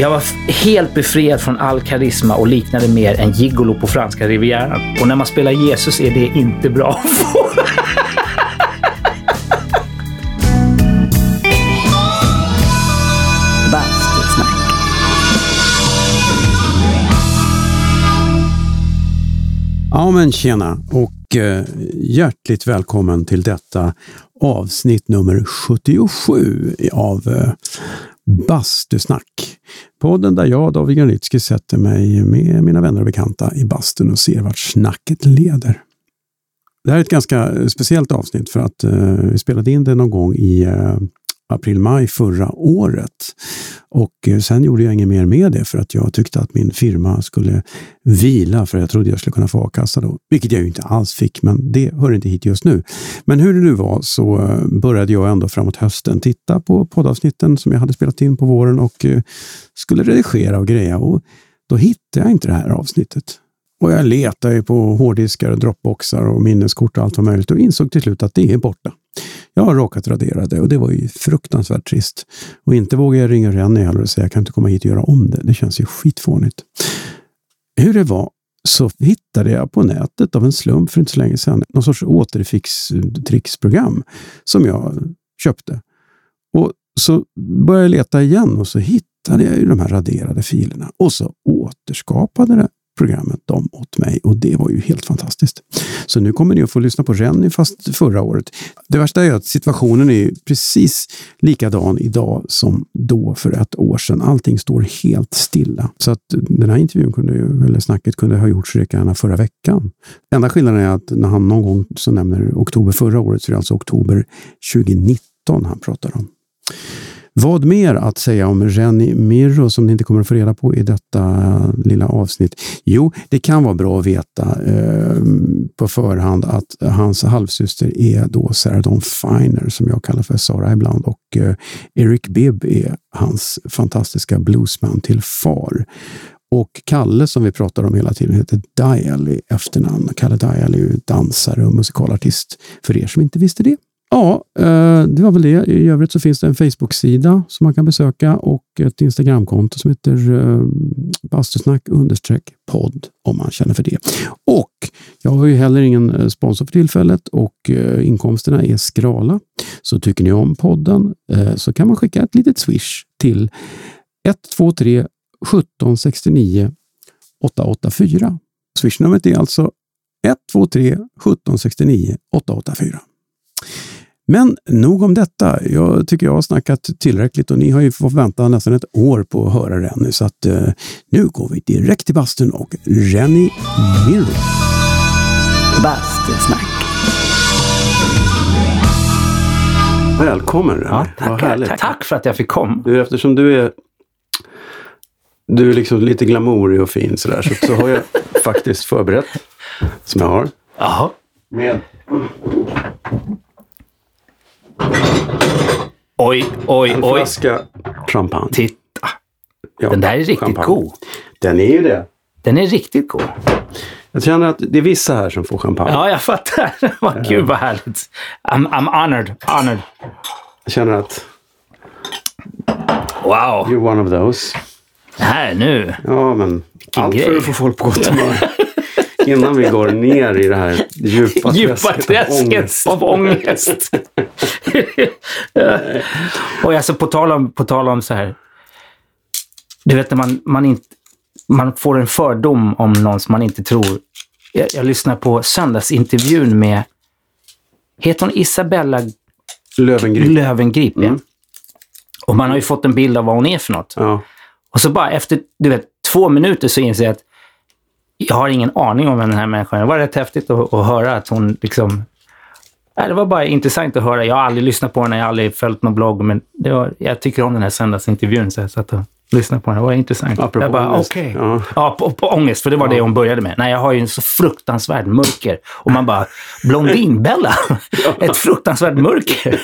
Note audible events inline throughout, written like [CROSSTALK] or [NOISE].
Jag var helt befriad från all karisma och liknade mer en gigolo på franska rivieran. Och när man spelar Jesus är det inte bra. [LAUGHS] Bastusnack. Ja men tjena och eh, hjärtligt välkommen till detta avsnitt nummer 77 av eh, Bastusnack. Podden där jag, David Granitsky, sätter mig med mina vänner och bekanta i bastun och ser vart snacket leder. Det här är ett ganska speciellt avsnitt för att eh, vi spelade in det någon gång i eh, april-maj förra året. Och eh, sen gjorde jag inget mer med det för att jag tyckte att min firma skulle vila för jag trodde jag skulle kunna få a-kassa då. Vilket jag ju inte alls fick, men det hör inte hit just nu. Men hur det nu var så eh, började jag ändå framåt hösten titta på poddavsnitten som jag hade spelat in på våren och eh, skulle redigera och greja. Och då hittade jag inte det här avsnittet. Och jag letade ju på hårddiskar, och dropboxar och minneskort och allt vad möjligt och insåg till slut att det är borta. Jag har råkat radera det och det var ju fruktansvärt trist. Och inte vågar jag ringa Rennie heller och säga jag kan inte komma hit och göra om det. Det känns ju skitfånigt. Hur det var så hittade jag på nätet av en slump för inte så länge sedan någon sorts återfix-tricksprogram som jag köpte. Och så började jag leta igen och så hittade jag ju de här raderade filerna och så återskapade det programmet de åt mig och det var ju helt fantastiskt. Så nu kommer ni att få lyssna på Rennie fast förra året. Det värsta är att situationen är precis likadan idag som då för ett år sedan. Allting står helt stilla. Så att den här intervjun kunde ju, eller snacket kunde ha gjorts lika gärna förra veckan. Enda skillnaden är att när han någon gång så nämner oktober förra året så är det alltså oktober 2019 han pratar om. Vad mer att säga om Renny Mirro som ni inte kommer att få reda på i detta eh, lilla avsnitt? Jo, det kan vara bra att veta eh, på förhand att hans halvsyster är då Sarah Dawn Finer som jag kallar för Sara ibland och eh, Eric Bibb är hans fantastiska bluesman till far. Och Kalle som vi pratar om hela tiden heter Dial i efternamn. Kalle Dial är ju dansare och musikalartist för er som inte visste det. Ja, eh, det var väl det. I övrigt så finns det en Facebook-sida som man kan besöka och ett Instagramkonto som heter eh, bastusnack podd om man känner för det. Och jag har ju heller ingen eh, sponsor för tillfället och inkomsterna är skrala. Så tycker ni om podden så kan man skicka ett litet swish till 123 17 69 884. Swishnumret är alltså 123 17 69 884. Men nog om detta. Jag tycker jag har snackat tillräckligt och ni har ju fått vänta nästan ett år på att höra Renny. Så att eh, nu går vi direkt till bastun och Renny Mirro. Bastusnack. Välkommen Renny. Ja, tackar, tack, tack för att jag fick komma. Du, eftersom du är du är liksom lite glamourig och fin sådär, så, så har jag faktiskt förberett, som jag har, Jaha. med Oj, oj, en oj. flaska champagne. Titta. Ja, Den där är riktigt champagne. god. Den är ju det. Den är riktigt god. Jag känner att det är vissa här som får champagne. Ja, jag fattar. [LAUGHS] Vad Gud vad härligt. I'm, I'm honored. honored. Jag känner att Wow. you're one of those. Här nu. Ja, men allt för grej. att få folk på gott humör. [LAUGHS] Innan vi går ner i det här djupa Djupa träsket av ångest. [LAUGHS] [LAUGHS] och alltså på tal om, på tal om så här. Du vet när man, man, inte, man får en fördom om någon som man inte tror. Jag, jag lyssnar på söndagsintervjun med, heter hon Isabella Lövengrip. Lövengrip? ja. Och man har ju fått en bild av vad hon är för något. Ja. Och så bara efter du vet, två minuter så inser jag att jag har ingen aning om vem den här människan är. Det var rätt häftigt att, att höra att hon liksom... Nej, det var bara intressant att höra. Jag har aldrig lyssnat på henne, jag har aldrig följt någon blogg, men var, jag tycker om den här söndagsintervjun så jag satt och lyssnade på den. Det var intressant. Apropå jag bara, ångest. okej. Ja. Ja, på, på ångest, för det var det hon började med. Nej, jag har ju en så fruktansvärd mörker. Och man bara, Blondinbella? [LAUGHS] Ett fruktansvärt mörker.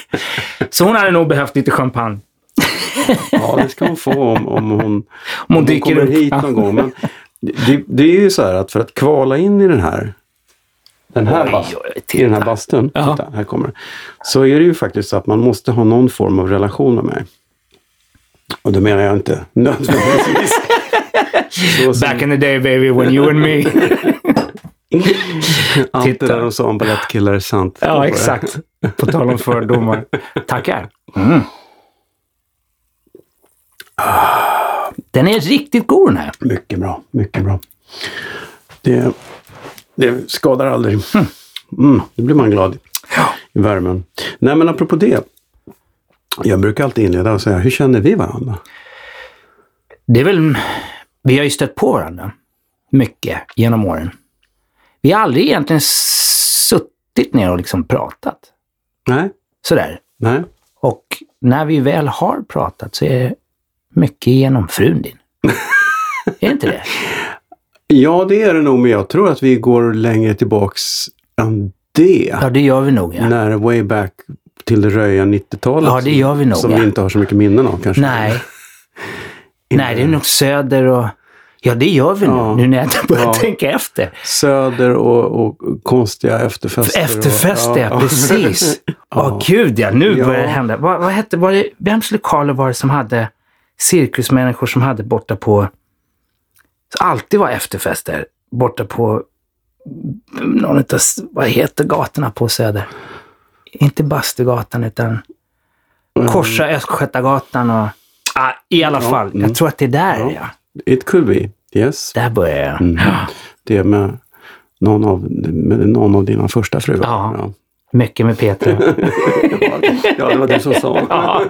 Så hon hade nog behövt lite champagne. ja, det ska hon få om, om hon, om hon dyker kommer upp. hit någon gång. Men det, det är ju så här att för att kvala in i den här den här, bast, i den här bastun, Ja. titta, här kommer. Så är det ju faktiskt så att man måste ha någon form av relation med mig. Och då menar jag inte nödvändigtvis. [LAUGHS] Som Back in the day baby, when you and me. [LAUGHS] allt titta. det där de sa om balettkillar är sant. Ja, exakt. På tal om fördomar. [LAUGHS] Tackar. Mm. Den är riktigt god den här. Mycket bra, mycket bra. Det, det skadar aldrig. Mm, då blir man glad i värmen. Nej, men apropå det. Jag brukar alltid inleda och säga, hur känner vi varandra? Det är väl, vi har ju stött på varandra mycket genom åren. Vi har aldrig egentligen suttit ner och liksom pratat Nej, sådär. nej. Och när vi väl har pratat så är mycket genom frun din. [LAUGHS] är inte det? Ja, det är det nog, men jag tror att vi går längre tillbaks än det. Ja, det gör vi nog ja. När way back till det röja 90-talet. Ja, det gör vi nog, Som ja. vi inte har så mycket minnen av kanske. Nej. [LAUGHS] Nej, det är nog Söder och... Ja, det gör vi Ja. nu, när jag börjar Ja. tänka efter. Söder och, och konstiga efterfester. Efterfest, och, ja, precis. [LAUGHS] Åh gud ja, nu Ja. börjar det hända. Vad, vad hette, var det, vems lokaler var det som hade cirkusmänniskor som hade borta på... Alltid var efterfester borta på någon utav, vad heter gatorna på Söder? Inte Bastugatan utan korsa Östgötagatan och... Ah, I alla Ja, fall, mm. jag tror att det är där Ja. ja. It could be, yes. Där börjar jag. Mm. Det är med någon av, med någon av dina första fruar. Ja. Ja. Mycket med Petra. [LAUGHS] ja, det var du som sa. [LAUGHS]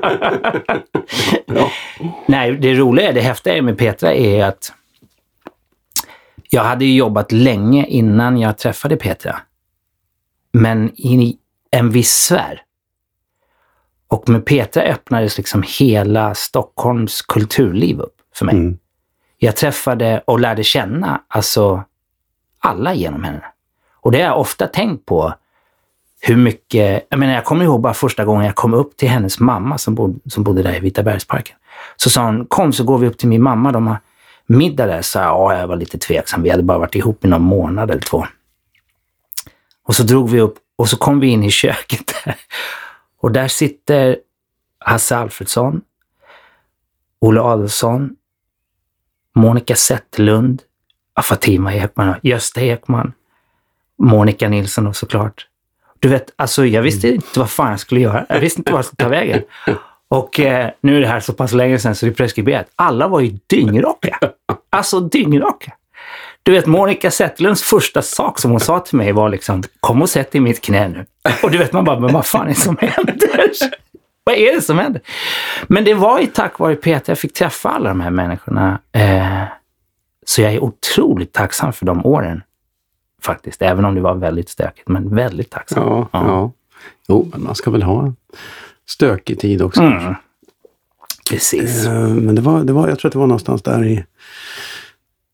ja. Nej, det roliga, det häftiga med Petra är att jag hade ju jobbat länge innan jag träffade Petra. Men i en viss sfär. Och med Petra öppnades liksom hela Stockholms kulturliv upp för mig. Mm. Jag träffade och lärde känna alltså alla genom henne. Och det har jag ofta tänkt på. Hur mycket, jag menar jag kommer ihåg bara första gången jag kom upp till hennes mamma som bodde, som bodde där i Vita bergsparken. Så sa hon, kom så går vi upp till min mamma, de har middag där. Så jag, ja, jag var lite tveksam, vi hade bara varit ihop i någon månad eller två. Och så drog vi upp och så kom vi in i köket [LAUGHS] där. Och där sitter Hasse Alfredsson, Olle Adolfsson, Monica Zetterlund, Fatima Ekman, Gösta Ekman, Monica Nilsson och såklart. Du vet, alltså jag visste inte vad fan jag skulle göra. Jag visste inte vad jag skulle ta vägen. [LAUGHS] Och eh, nu är det här så pass länge sedan så det är preskriberat. Alla var ju dyngraka. Alltså dyngraka. Du vet, Monica Zetterlunds första sak som hon sa till mig var liksom, kom och sätt dig i mitt knä nu. Och du vet, man bara, men vad fan är det som händer? [LAUGHS] vad är det som händer? Men det var ju tack vare Peter jag fick träffa alla de här människorna. Eh, så jag är otroligt tacksam för de åren. Faktiskt, även om det var väldigt stökigt, men väldigt tacksam. Ja, ja. Jo, men man ska väl ha stökig tid också. Mm. Precis. Eh, Men det var, det var, jag tror att det var någonstans där i...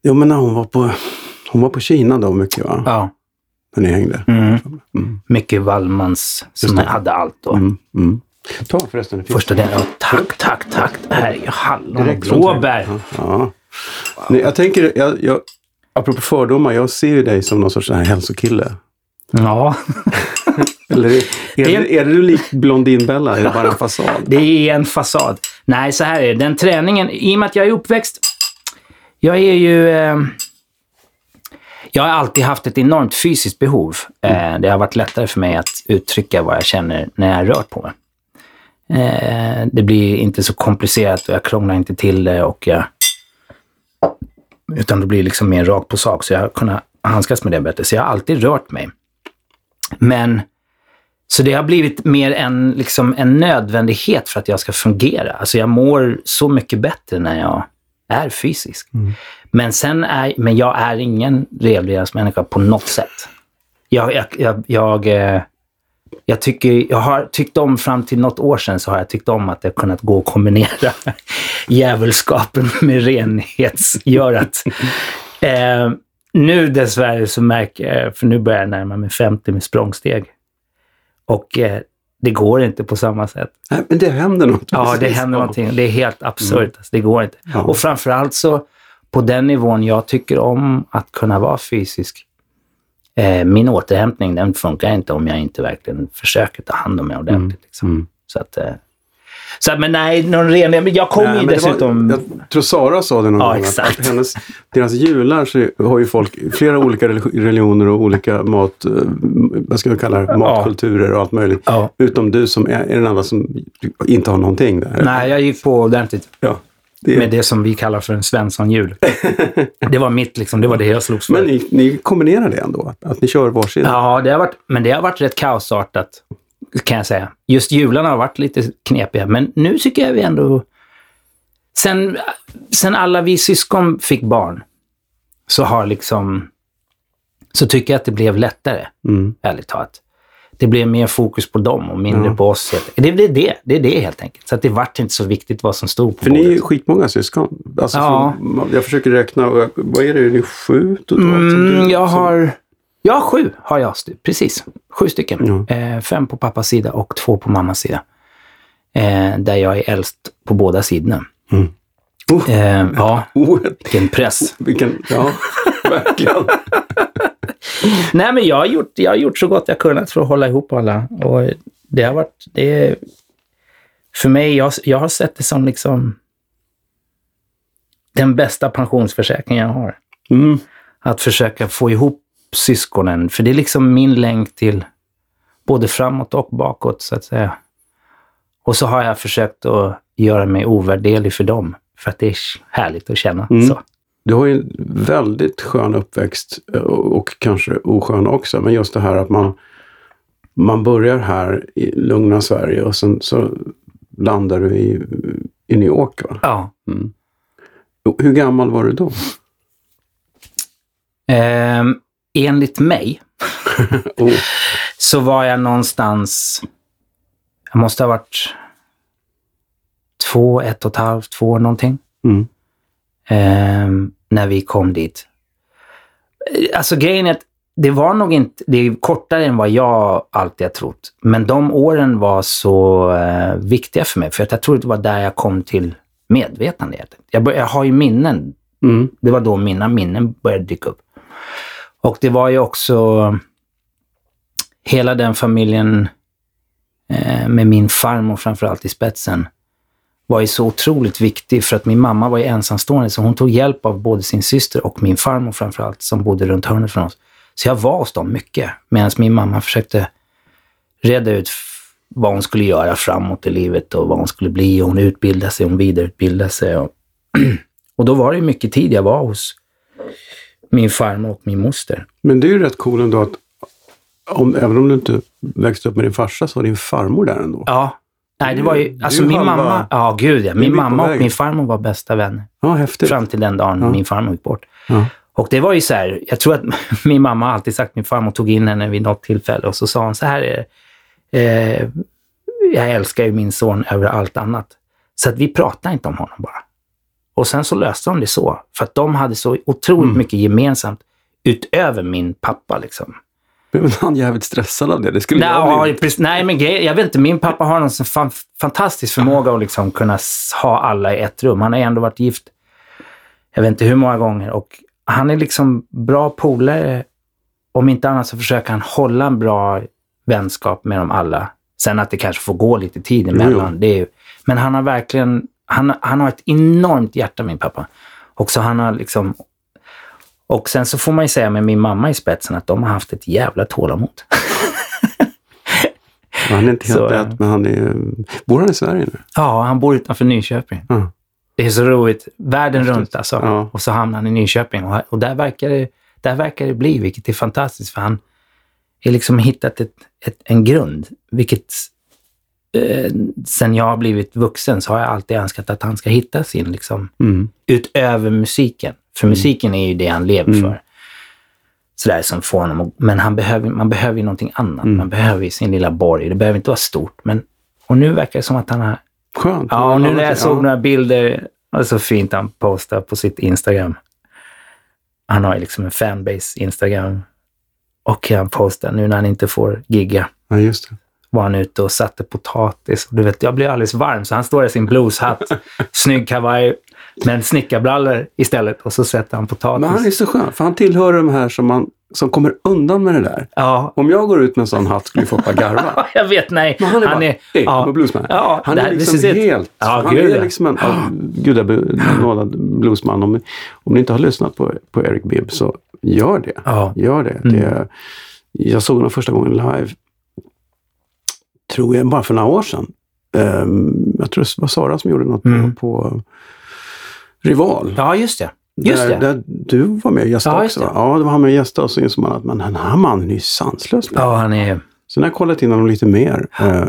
Jo, men när hon var på, hon var på Kina då mycket va? Ja. När ni hängde. Mm. Mm. Micke Wallmans som hade allt då. Mm. Mm. Ta förresten. det Första delen. Ja, tack, tack, tack. Det här är ju hallon och blåbär. Ja. Nej, jag tänker, jag, jag, apropå fördomar, jag ser ju dig som någon sorts här hälsokille. Ja, [LAUGHS] Eller är, är, Det är- det, är du lik Blondinbella? Är det bara en fasad? [LAUGHS] det är en fasad. Nej, så här är det. Den träningen, i och med att jag är uppväxt. Jag är ju... Eh, jag har alltid haft ett enormt fysiskt behov. Eh, det har varit lättare för mig att uttrycka vad jag känner när jag rör på mig. Eh, det blir inte så komplicerat och jag krånglar inte till det och jag... Utan det blir liksom mer rakt på sak, så jag har kunnat handskas med det bättre. Så jag har alltid rört mig. Men så det har blivit mer en, liksom, en nödvändighet för att jag ska fungera. Alltså jag mår så mycket bättre när jag är fysisk. Men sen är, men jag är ingen rehabiliteringsmänniska på något sätt. Jag, jag, jag, jag, eh, jag, tycker, jag har tyckt om, fram till något år sedan, så har jag tyckt om att det har kunnat gå att kombinera [LAUGHS] djävulskapen med renhetsgörat. [LAUGHS] eh, nu dessvärre så märker jag, för nu börjar jag närma mig 50 med språngsteg. Och eh, det går inte på samma sätt. Nej, men det händer något. Ja, det händer någonting. Det är helt absurt. Alltså, det går inte. Ja. Och framförallt så på den nivån jag tycker om att kunna vara fysisk. Eh, min återhämtning den funkar inte om jag inte verkligen försöker ta hand om mig ordentligt. Liksom. Mm. Så att, eh, Så, att, men nej, någon ren... Jag kommer ju Nej, det var- dessutom... jag tror Sara sa det någon Ja, gång. exakt. Att hennes, deras jular så har ju folk flera olika relig- religioner och olika mat, eh, vad ska vi kalla det, matkulturer och allt möjligt. Ja. Utom du som är, är den enda som inte har någonting där. Nej, jag gick på ordentligt Ja, det, med det som vi kallar för en Svensson-jul. [LAUGHS] det var mitt, liksom. Det var det jag slogs för. Men ni, ni kombinerar det ändå? Att, ni kör varsin? Ja, det har varit, men det har varit rätt kaosartat, kan jag säga. Just jularna har varit lite knepiga, men nu tycker jag vi ändå... Sen, sen alla vi syskon fick barn, så har liksom... Så tycker jag att det blev lättare, Mm. ärligt talat. Det blev mer fokus på dem och mindre Ja. på oss. Det, det, är det, det är det helt enkelt. Så att det vart inte så viktigt vad som stod på För ni är bordet. ju skitmånga syskon. Alltså, Ja. jag försöker räkna, vad är det, är ni sju totalt? Mm, jag har... Ja, sju har jag. Precis. Sju stycken. Ja. Eh, fem på pappas sida och två på mammas sida. Eh, där jag är äldst på båda sidorna. Mm. Oh. Eh, ja, [LAUGHS] Oh, vilken press. vilken, ja, verkligen. [LAUGHS] [LAUGHS] Nej, men jag har, gjort, jag har gjort så gott jag kunnat för att hålla ihop alla. Och det har varit... Det för mig, jag, jag har sett det som liksom den bästa pensionsförsäkringen jag har. Mm. att försöka få ihop syskonen. För det är liksom min länk till både framåt och bakåt, så att säga. Och så har jag försökt att göra mig ovärderlig för dem. För att det är härligt att känna Mm. så. Du har ju en väldigt skön uppväxt eh, och kanske oskön också, men just det här att man, man börjar här i lugna Sverige och sen så landar du i, i New York. Va? Ja. Och Hur gammal var du då? Ehm, enligt mig [LAUGHS] Oh. så var jag någonstans... Jag måste ha varit två, ett och ett halvt, två någonting. Mm. Ehm, när vi kom dit. Eh, Alltså grejen är att det var nog inte, det är kortare än vad jag alltid har trott. Men de åren var så eh, viktiga för mig. För att jag tror att det var där jag kom till medvetande. Jag, bör, jag har ju minnen. Mm. Det var då mina minnen började dyka upp. Och det var ju också hela den familjen eh, med min farmor framförallt i spetsen var ju så otroligt viktig för att min mamma var ju ensamstående så hon tog hjälp av både sin syster och min farmor framförallt som bodde runt hörnet från oss. Så jag var hos dem mycket medan min mamma försökte reda ut vad hon skulle göra framåt i livet och vad hon skulle bli. Hon utbildade sig, hon vidareutbildade sig. Och, [CLEARS THROAT] och då var det mycket tid jag var hos min farmor och min moster. Men det är ju rätt cool ändå att om, även om du inte växte upp med din farsa så var din farmor där ändå. Ja. Nej, det var ju, alltså min mamma, ja gud ja. Min mamma och min farmor var bästa vänner. Ja, häftigt. Fram till den dagen Ja. min farmor gick bort. Ja. Och det var ju så här, jag tror att [LAUGHS] min mamma har alltid sagt, min farmor tog in henne vid något tillfälle och så sa hon så här är det, eh, jag älskar ju min son över allt annat. Så att vi pratar inte om honom bara. Och sen så löste de det så, för att de hade så otroligt Mm. mycket gemensamt utöver min pappa. Liksom. Men han jävligt stressad av det. Det skulle Nej, jag ja, bli. precis, nej, men grej, jag vet inte. Min pappa har sån fan, fantastisk förmåga att liksom kunna ha alla i ett rum. Han har ändå varit gift, jag vet inte hur många gånger. Och han är liksom bra polare. Om inte annat så försöker han hålla en bra vänskap med dem alla. Sen att det kanske får gå lite tid emellan. Jo, Det är, men han har verkligen, han, han har ett enormt hjärta min pappa. Och så han har liksom och sen så får man ju säga med min mamma i spetsen att de har haft ett jävla tålamod. [LAUGHS] Han är inte helt Så, lätt, men han är... Bor han i Sverige nu? Ja, han bor utanför Nyköping. Ja. Det är så roligt. Världen runt alltså. Ja. Och så hamnar han i Nyköping. Och, och där, verkar det, där verkar det bli, vilket är fantastiskt. För han har liksom hittat ett, ett, en grund. Vilket eh, sen jag har blivit vuxen så har jag alltid önskat att han ska hitta sin, liksom, Mm. utöver musiken. För musiken är ju det han lever Mm. för. Sådär som får honom att- Men han behöver, man behöver ju någonting annat. Mm. Man behöver ju sin lilla borg. Det behöver inte vara stort. Men, och nu verkar det som att han har Skönt. Ja, och nu när jag såg Ja. några bilder, det var så fint han postade på sitt Instagram. Han har ju liksom en fanbase Instagram. Och han postar nu när han inte får gigga. Ja, just det. Var han ute och satte potatis. Du vet, jag blev alldeles varm. Så han står i sin blueshatt, [LAUGHS] snygg kavaj, men snickarbrallor istället. Och så sätter han potatis. Men han är så skön, för han tillhör de här som man som kommer undan med det där. Ja, Om jag går ut med en sån hatt skulle bara garva. [LAUGHS] jag vet, nej. Men han är bara, hej, ja. ja. bluesman. Ja, han är här- liksom helt, Ja, han gud, är liksom en ja, gudabenådad bluesman. Om, om ni inte har lyssnat på, på Eric Bibb så gör det. Ja. Gör det. Mm. det. Jag såg honom första gången live, tror jag, bara för några år sedan. Ehm, jag tror det var Sara som gjorde något Mm. på, på Rival. ja, just det. Just där, där du var med och gästade Ja, också. va? Ja, det var han med och gästade och så insåg man att men den här mannen är ju sanslös. Ja, han är... Sen har jag kollat in honom lite mer. Eh,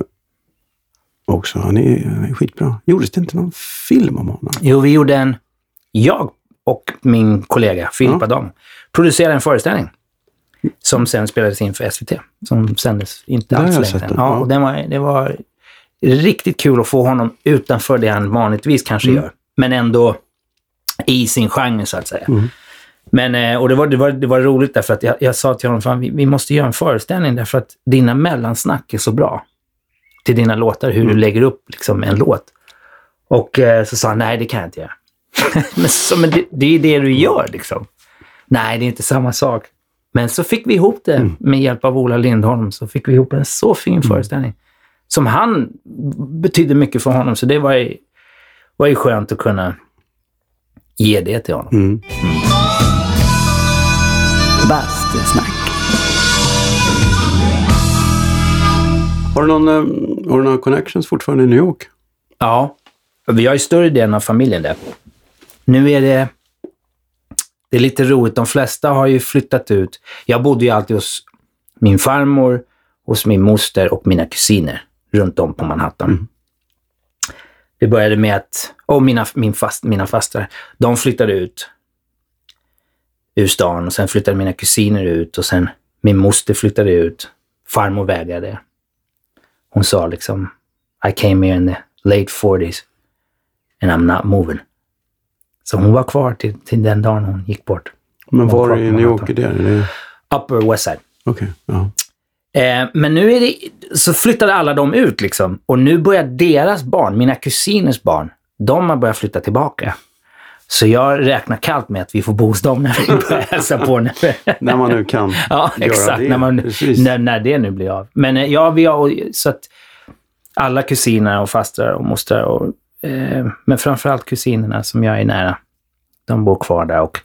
också. Han är, han är skitbra. Gjordes det inte någon film om honom? Jo, vi gjorde en... Jag och min kollega Filip Ja. Adam producerade en föreställning som sen spelades in för SVT. Som sändes inte alls länge sedan. ja. och den var, det var riktigt kul att få honom utanför det han vanligtvis kanske Mm. gör. Men ändå i sin genre så att säga. Mm. Men, eh, och det var, det, var, det var roligt därför att jag, jag sa till honom, fan, vi, vi måste göra en föreställning därför att dina mellansnack är så bra. Till dina låtar, hur Mm. du lägger upp liksom, en låt. Och eh, så sa han, nej det kan jag inte göra. [LAUGHS] men så, men det, det är det du gör liksom. Nej, det är inte samma sak. Men så fick vi ihop det Mm. med hjälp av Ola Lindholm. Så fick vi ihop en så fin föreställning. Som han betydde mycket för honom. Så det var ju, var ju skönt att kunna ge det till honom. Mm. Bastusnack. Har, du någon, eh, har du några connections fortfarande i New York? Ja, vi har ju större delen av familjen där. Nu är det, det är lite roligt. De flesta har ju flyttat ut. Jag bodde ju alltid hos min farmor, hos min moster och mina kusiner runt om på Manhattan. Det började med att, och mina, min fast, mina fastrar, de flyttade ut ur stan och sen flyttade mina kusiner ut och sen min moster flyttade ut. Farmor vägrade. Hon sa liksom, I came here in the late 40s and I'm not moving. Så hon var kvar till, till den dagen hon gick bort. Men var klart i New York är det? Är det Upper West Side. Okej, ja. Eh, men nu är det, så flyttade alla de ut liksom. Och nu börjar deras barn, mina kusiners barn, de har börjat flytta tillbaka. Så jag räknar kallt med att vi får bo hos dem när vi [LAUGHS] börjar hälsa på. När man nu kan [LAUGHS] Ja, göra exakt. det. När, man, när, när det nu blir av. Men eh, ja, vi har så att alla kusiner och fastrar och mostrar och eh, men framförallt kusinerna som jag är nära, de bor kvar där och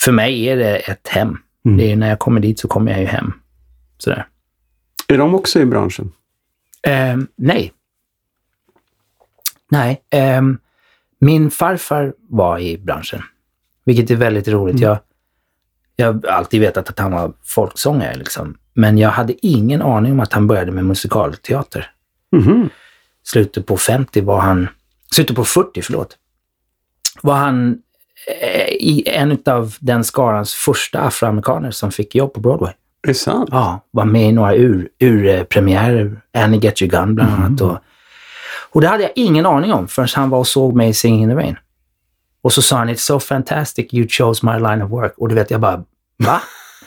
för mig är det ett hem. Mm. Det är, när jag kommer dit så kommer jag ju hem. Sådär. Är de också i branschen? Eh, nej. Nej. ehm, min farfar var i branschen, vilket är väldigt roligt. Jag, jag har alltid vetat att han var folksångare, liksom. men jag hade ingen aning om att han började med musikalteater. Mhm. Slutet på 50 var han, slutet på 40, förlåt, var han eh, i en av den skarans första afroamerikaner som fick jobb på Broadway. Är det sant? Ja, var med i några ur, urpremiärer. Annie Get Your Gun bland annat. Och, och det hade jag ingen aning om förrän han var och såg mig i Singing in the Rain. Och så sa han, it's so fantastic you chose my line of work. Och du vet, jag bara, va?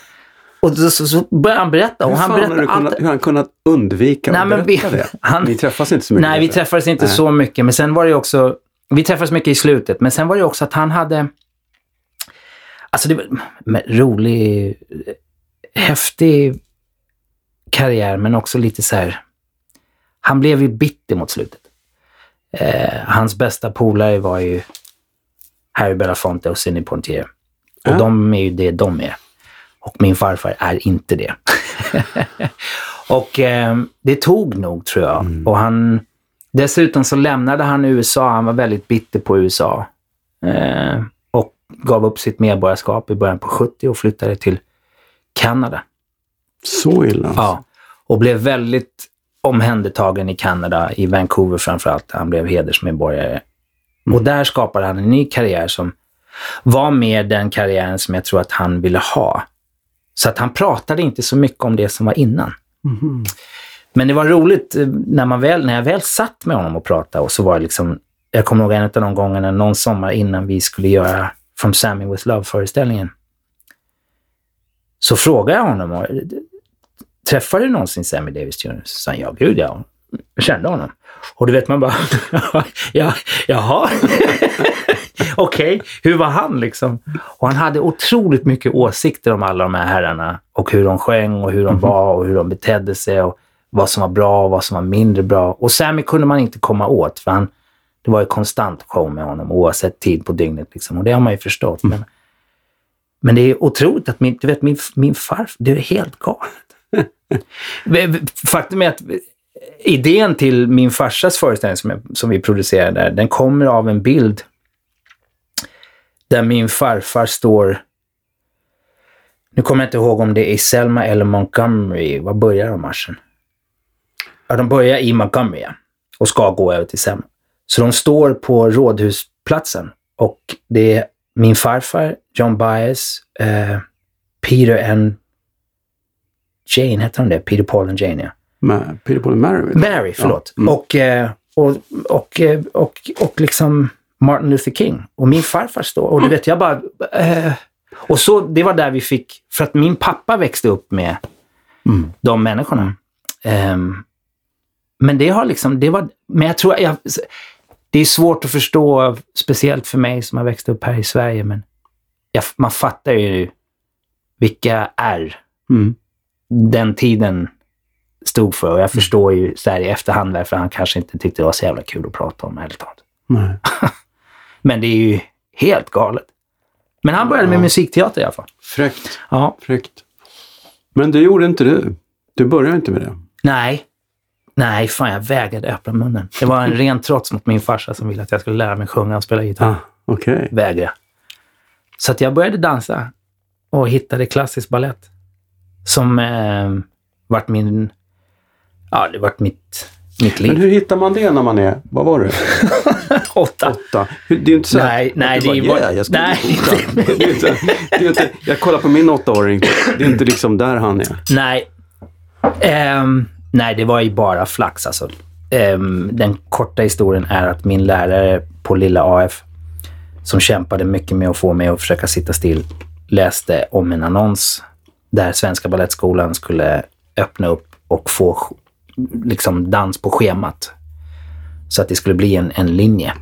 [LAUGHS] och då, så, så började han berätta. Och Hur han har berättade allt. kunnat, hur har han kunnat undvika Nej, att men berätta vi- det? [LAUGHS] han- Ni träffas inte så mycket? Nej, vi träffades inte Nej. så mycket. Men sen var det också, vi träffades mycket i slutet, men sen var det också att han hade, alltså det var rolig, häftig karriär, men också lite så här, han blev ju bitter mot slutet. Eh, hans bästa polare var ju Harry Belafonte och Sidney Poitier. Och Ja. de är ju det de är. Och min farfar är inte det. [LAUGHS] och eh, det tog nog, tror jag. Och han, dessutom så lämnade han USA. Han var väldigt bitter på USA. Eh, och gav upp sitt medborgarskap i början på 70 och flyttade till Kanada. Så illa? Ja. Och blev väldigt omhändertagen i Kanada, i Vancouver framförallt. Han blev hedersmedborgare. Och där skapade han en ny karriär som var mer den karriären som jag tror att han ville ha. Så att han pratade inte så mycket om det som var innan. Mhm. Men det var roligt eh, när, man väl, när jag väl satt med honom och pratade och så var det liksom, jag kommer ihåg en av de gångerna någon sommar innan vi skulle göra From Sammy with Love-föreställningen. Så frågade jag honom, träffade du någonsin Sammy Davis Jr? Så sa han, ja gud ja. Jag kände honom. Och du vet man bara, [LAUGHS] ja, jaha. [LAUGHS] Okej, hur var han liksom? Och han hade otroligt mycket åsikter om alla de här herrarna och hur de sjöng och hur de var och hur de betedde sig och vad som var bra och vad som var mindre bra. Och Sammy kunde man inte komma åt för han, det var ju konstant show med honom oavsett tid på dygnet. Liksom. Och det har man ju förstått. Men, men det är otroligt att min, du vet, min, min farfar, det är helt galet. [LAUGHS] Faktum är att idén till min farsas föreställning som, jag, som vi producerade där, den kommer av en bild där min farfar står nu kommer jag inte ihåg om det är i Selma eller Montgomery. Var börjar de marschen? Ja, de börjar i Montgomery ja, och ska gå över till Selma. Så de står på Rådhusplatsen och det är min farfar, John Baez, eh, Peter and Jane, heter de det? Peter, Paul and Jane, ja. Ma- Peter Paul and Mary. Mary, förlåt. Ja, mm. Och, eh, och, och, eh, och, och liksom Martin Luther King. Och min farfar står och du vet, jag bara... Eh, och så, det var där vi fick... För att min pappa växte upp med Mm. de människorna. Ehm, men det har liksom... Det var, men jag tror... Jag, det är svårt att förstå, speciellt för mig som har växt upp här i Sverige, men jag, man fattar ju vilka är Mm. den tiden stod för. Och jag förstår ju så här i efterhand varför han kanske inte tyckte det var så jävla kul att prata om talat. Nej. [LAUGHS] Men det är ju helt galet. Men han började med Ja. musikteater i alla fall. Fräckt. Ja. Fräckt. Men det gjorde inte du. Du började inte med det. Nej. Nej, fan jag vägrade öppna munnen. Det var en [LAUGHS] ren trots mot min farsa som ville att jag skulle lära mig sjunga och spela gitarr. Ah, Okej. Vägrade. Så att jag började dansa och hittade klassisk ballett. Som eh, vart min... Ja, det vart mitt, mitt Men liv. hur hittar man det när man är, vad var du? [LAUGHS] Åtta. Åtta? Det är ju inte så Nej, nej, bara, det var- yeah, jag ska nej. bli. [LAUGHS] Det är inte, det är inte, jag kollar på min åttaåring. Det är inte liksom där han är. Nej. Ehm, nej, det var ju bara flax alltså. Ehm, den korta historien är att min lärare på lilla AF, som kämpade mycket med att få mig att försöka sitta still, läste om en annons där Svenska Balettskolan skulle öppna upp och få liksom dans på schemat. Så att det skulle bli en, en linje.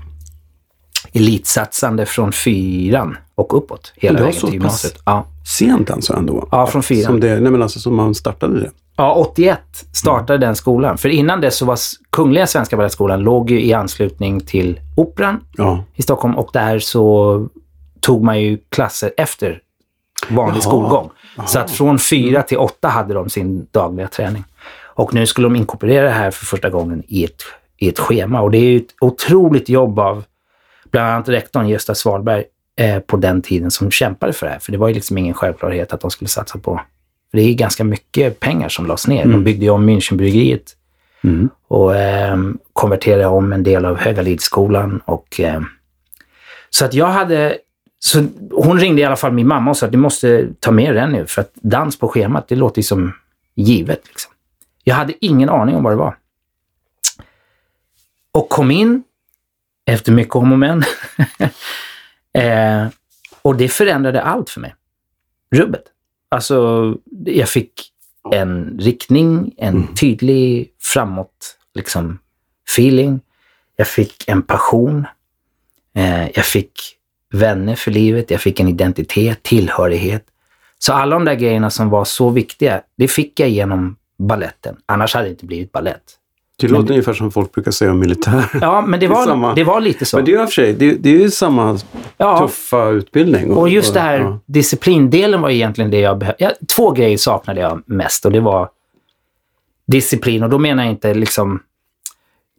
Elitsatsande från fyran och uppåt, hela vägen till gymnasiet. Ja. Sent alltså ändå. ja, från fyran. Som, det, nej men alltså, som man startade det. Ja, 81 startade den skolan. För innan dess så var Kungliga Svenska Balettskolan låg ju i anslutning till Operan Ja. i Stockholm och där så tog man ju klasser efter vanlig Jaha. skolgång. Så att från fyra till åtta hade de sin dagliga träning. Och nu skulle de inkorporera det här för första gången i ett, i ett schema. Och det är ju ett otroligt jobb av bland annat rektorn Gösta Svalberg eh, på den tiden som kämpade för det här. För det var ju liksom ingen självklarhet att de skulle satsa på... För det är ganska mycket pengar som lades ner. De byggde ju om Münchenbryggeriet Mm. och eh, konverterade om en del av Högalidsskolan. Och, eh, så att jag hade... Så hon ringde i alla fall min mamma och sa att du måste ta med den nu för att dans på schemat, det låter ju som givet. Liksom. Jag hade ingen aning om vad det var. Och kom in efter mycket om och men. [LAUGHS] eh, och det förändrade allt för mig. Rubbet. Alltså, jag fick en riktning, en tydlig framåt liksom, feeling. Jag fick en passion. Eh, jag fick vänner för livet. Jag fick en identitet, tillhörighet. Så alla de där grejerna som var så viktiga, det fick jag genom balletten. Annars hade det inte blivit ballett. Det låter ungefär som folk brukar säga om militär. Ja, men det Det var, samma. det var lite så. Men det är ju och för sig, det, det är ju samma ja. tuffa utbildning. Och just det här ja. disciplindelen var egentligen det jag behövde. Två grejer saknade jag mest och det var disciplin. Och då menar jag inte liksom...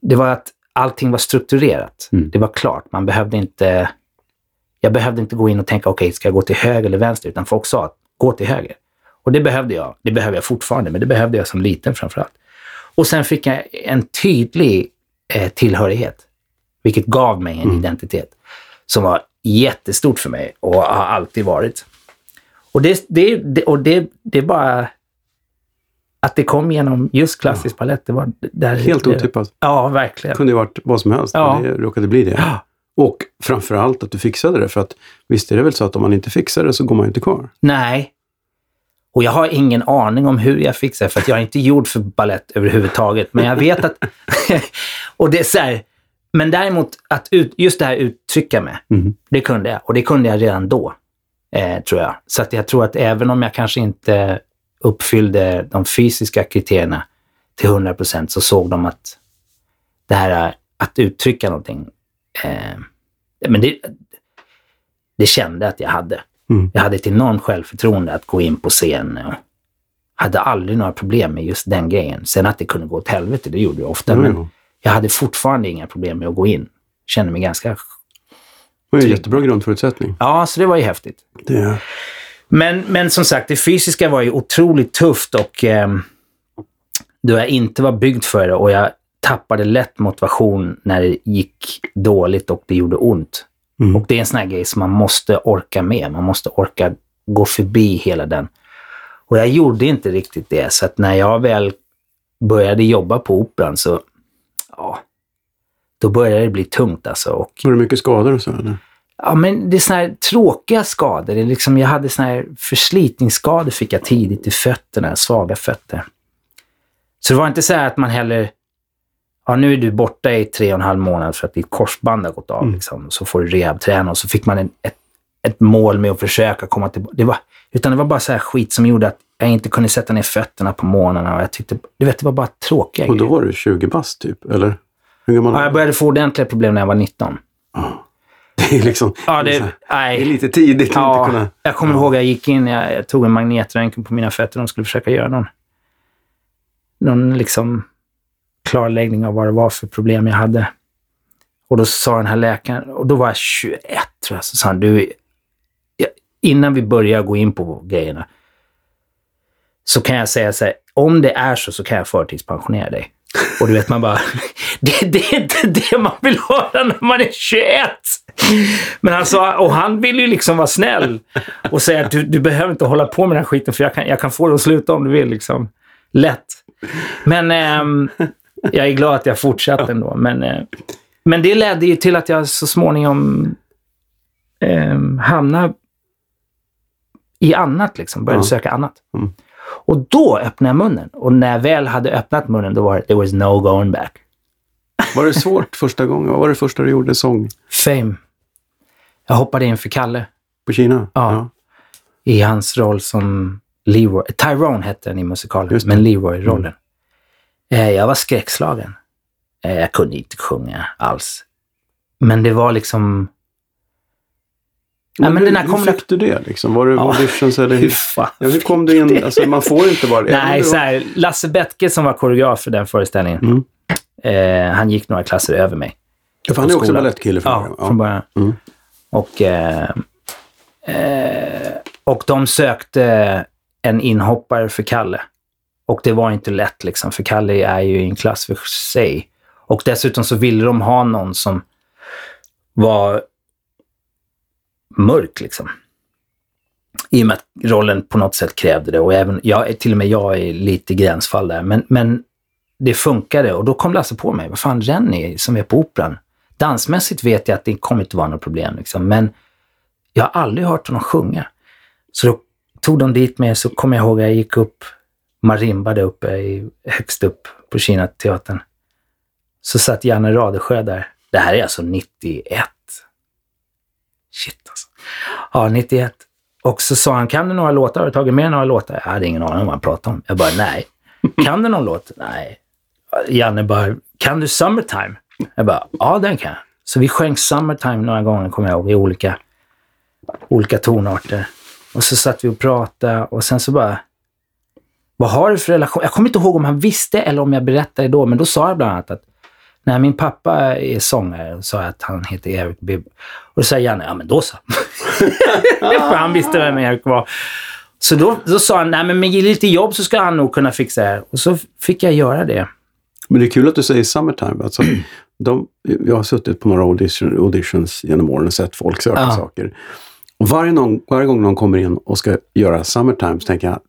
Det var att allting var strukturerat. Mm. Det var klart. Man behövde inte... Jag behövde inte gå in och tänka, okej, ska jag gå till höger eller vänster? Utan folk sa att gå till höger. Och det behövde jag. Det behöver jag fortfarande, men det behövde jag som liten framför allt. Och sen fick jag en tydlig eh, tillhörighet, vilket gav mig en identitet som var jättestort för mig och har alltid varit. Och det, det, det, och det, det är bara att det kom genom just klassisk balett. Det var där, Helt det, otippat. Ja, verkligen. kunde ju varit vad som helst, Ja. men det råkade bli det. Ja. Och framförallt att du fixade det, för att visst är det väl så att om man inte fixar det så går man ju inte kvar. Nej. Och jag har ingen aning om hur jag fixar det, för att jag är inte gjord för ballett överhuvudtaget. Men jag vet att... [LAUGHS] och det är så här, men däremot, att ut, just det här uttrycka mig, Mhm. det kunde jag. Och det kunde jag redan då, eh, tror jag. Så att jag tror att även om jag kanske inte uppfyllde de fysiska kriterierna till 100 procent så såg de att det här att uttrycka någonting, eh, men det, det kände att jag hade. Mm. Jag hade ett enormt självförtroende att gå in på scen och hade aldrig några problem med just den grejen. Sen att det kunde gå åt helvete, det gjorde det ofta, Jo, men jag hade fortfarande inga problem med att gå in. Kände mig ganska... Det var en jättebra grundförutsättning. Ja, så det var ju häftigt. Det, Men, men som sagt, det fysiska var ju otroligt tufft och eh, då jag inte var byggd för det och jag tappade lätt motivation när det gick dåligt och det gjorde ont. Mm. Och det är en sån här grej som man måste orka med. Man måste orka gå förbi hela den. Och jag gjorde inte riktigt det, så att när jag väl började jobba på Operan så, ja, då började det bli tungt alltså. Och var det mycket skador och så? Eller? Ja, men det är såna här tråkiga skador. Det är liksom, jag hade såna här förslitningsskador fick jag tidigt i fötterna, svaga fötter. Så det var inte så här att man heller, ja nu är du borta i tre och en halv månad för att ditt korsband har gått av. Mm. Liksom. Så får du rehabträna och så fick man en, ett, ett mål med att försöka komma tillbaka. Det var, utan det var bara så här skit som gjorde att jag inte kunde sätta ner fötterna på morgnarna. Och jag tyckte, du vet, det var bara tråkiga Och då grejer. var du 20 bast typ, eller? Hur gammal Ja, jag började få ordentliga problem när jag var 19. [LAUGHS] Det är liksom... Ja, det, så det, är lite tidigt att Ja, inte kunna... jag kommer ihåg jag gick in, jag, jag tog en magnetröntgen på mina fötter. De skulle försöka göra någon, någon liksom klarläggning av vad det var för problem jag hade. Och då sa den här läkaren, och då var jag 21 tror jag, så sa han, du, innan vi börjar gå in på grejerna, så kan jag säga så här, om det är så så kan jag förtidspensionera dig. Och du vet, man bara, [LAUGHS] det, det är inte det man vill höra när man är 21. Men han sa, och han vill ju liksom vara snäll och säga att du, du behöver inte hålla på med den här skiten för jag kan, jag kan få det att sluta om du vill. Liksom. Lätt. Men ehm, jag är glad att jag fortsatte ändå. Men, eh, men det ledde ju till att jag så småningom um, hamnade i annat, liksom. började Ja. söka annat. Mm. Och då öppnade jag munnen. Och när jag väl hade öppnat munnen, då var det, there was no going back. Var det svårt [LAUGHS] första gången? Vad var det första du gjorde sång Fame. Jag hoppade in för Kalle på Kina? Ja. i hans roll som Leroy. Tyrone hette den i musikalen, men Leroy-rollen. Eh, Jag var skräckslagen. Eh, Jag kunde inte sjunga alls. Men det var liksom... Ja, men hur, den hur fick du det? Liksom? Var det Ja. auditions eller? Hur [LAUGHS] ja, hur kom du in? Alltså, man får inte bara... [LAUGHS] Nej, så här, Lasse Bettke som var koreograf för den föreställningen, Mm. eh, han gick några klasser över mig. Ja, för han är också balettkille från Ja, början. från början. Mm. Och, eh, eh, och de sökte en inhoppare för Kalle. Och det var inte lätt, liksom, för Kalle är ju i en klass för sig. Och dessutom så ville de ha någon som var mörk, liksom. I och med att rollen på något sätt krävde det. Och även, jag, till och med jag är lite gränsfall där. Men, men det funkade och då kom Lasse på mig. Vad fan, Rennie som är på Operan. Dansmässigt vet jag att det kommer inte vara något problem. Liksom. Men jag har aldrig hört honom sjunga. Så då tog de dit mig, så kommer jag ihåg att jag gick upp, marimbade uppe i, högst upp på Kinateatern. Så satt Janne Radesjö där. Det här är alltså 91. Shit alltså. Ja, 91. Och så sa han, kan du några låtar? Har du tagit med några låtar? Jag hade ingen aning om vad han pratade om. Jag bara, nej. [LAUGHS] Kan du någon låt? Nej. Janne bara, kan du Summertime? Jag bara, ja den kan jag. Så vi sjöng Summertime några gånger, kommer jag ihåg, i olika, olika tonarter. Och så satt vi och pratade och sen så bara, vad har du för relation? Jag kommer inte ihåg om han visste eller om jag berättade då, men då sa jag bland annat att när min pappa är sångare, sa jag att han heter Erik Bibb. Och då sa Janne, ja men då så. [LAUGHS] För han visste vem Erik var. Så då, då sa han, nej men med lite jobb så ska han nog kunna fixa det. Och så fick jag göra det. Men det är kul att du säger Summertime. Alltså, de, jag har suttit på några audition, auditions genom åren och sett folk söka Ja. saker. Och varje, någon, varje gång någon kommer in och ska göra Summertime så tänker jag,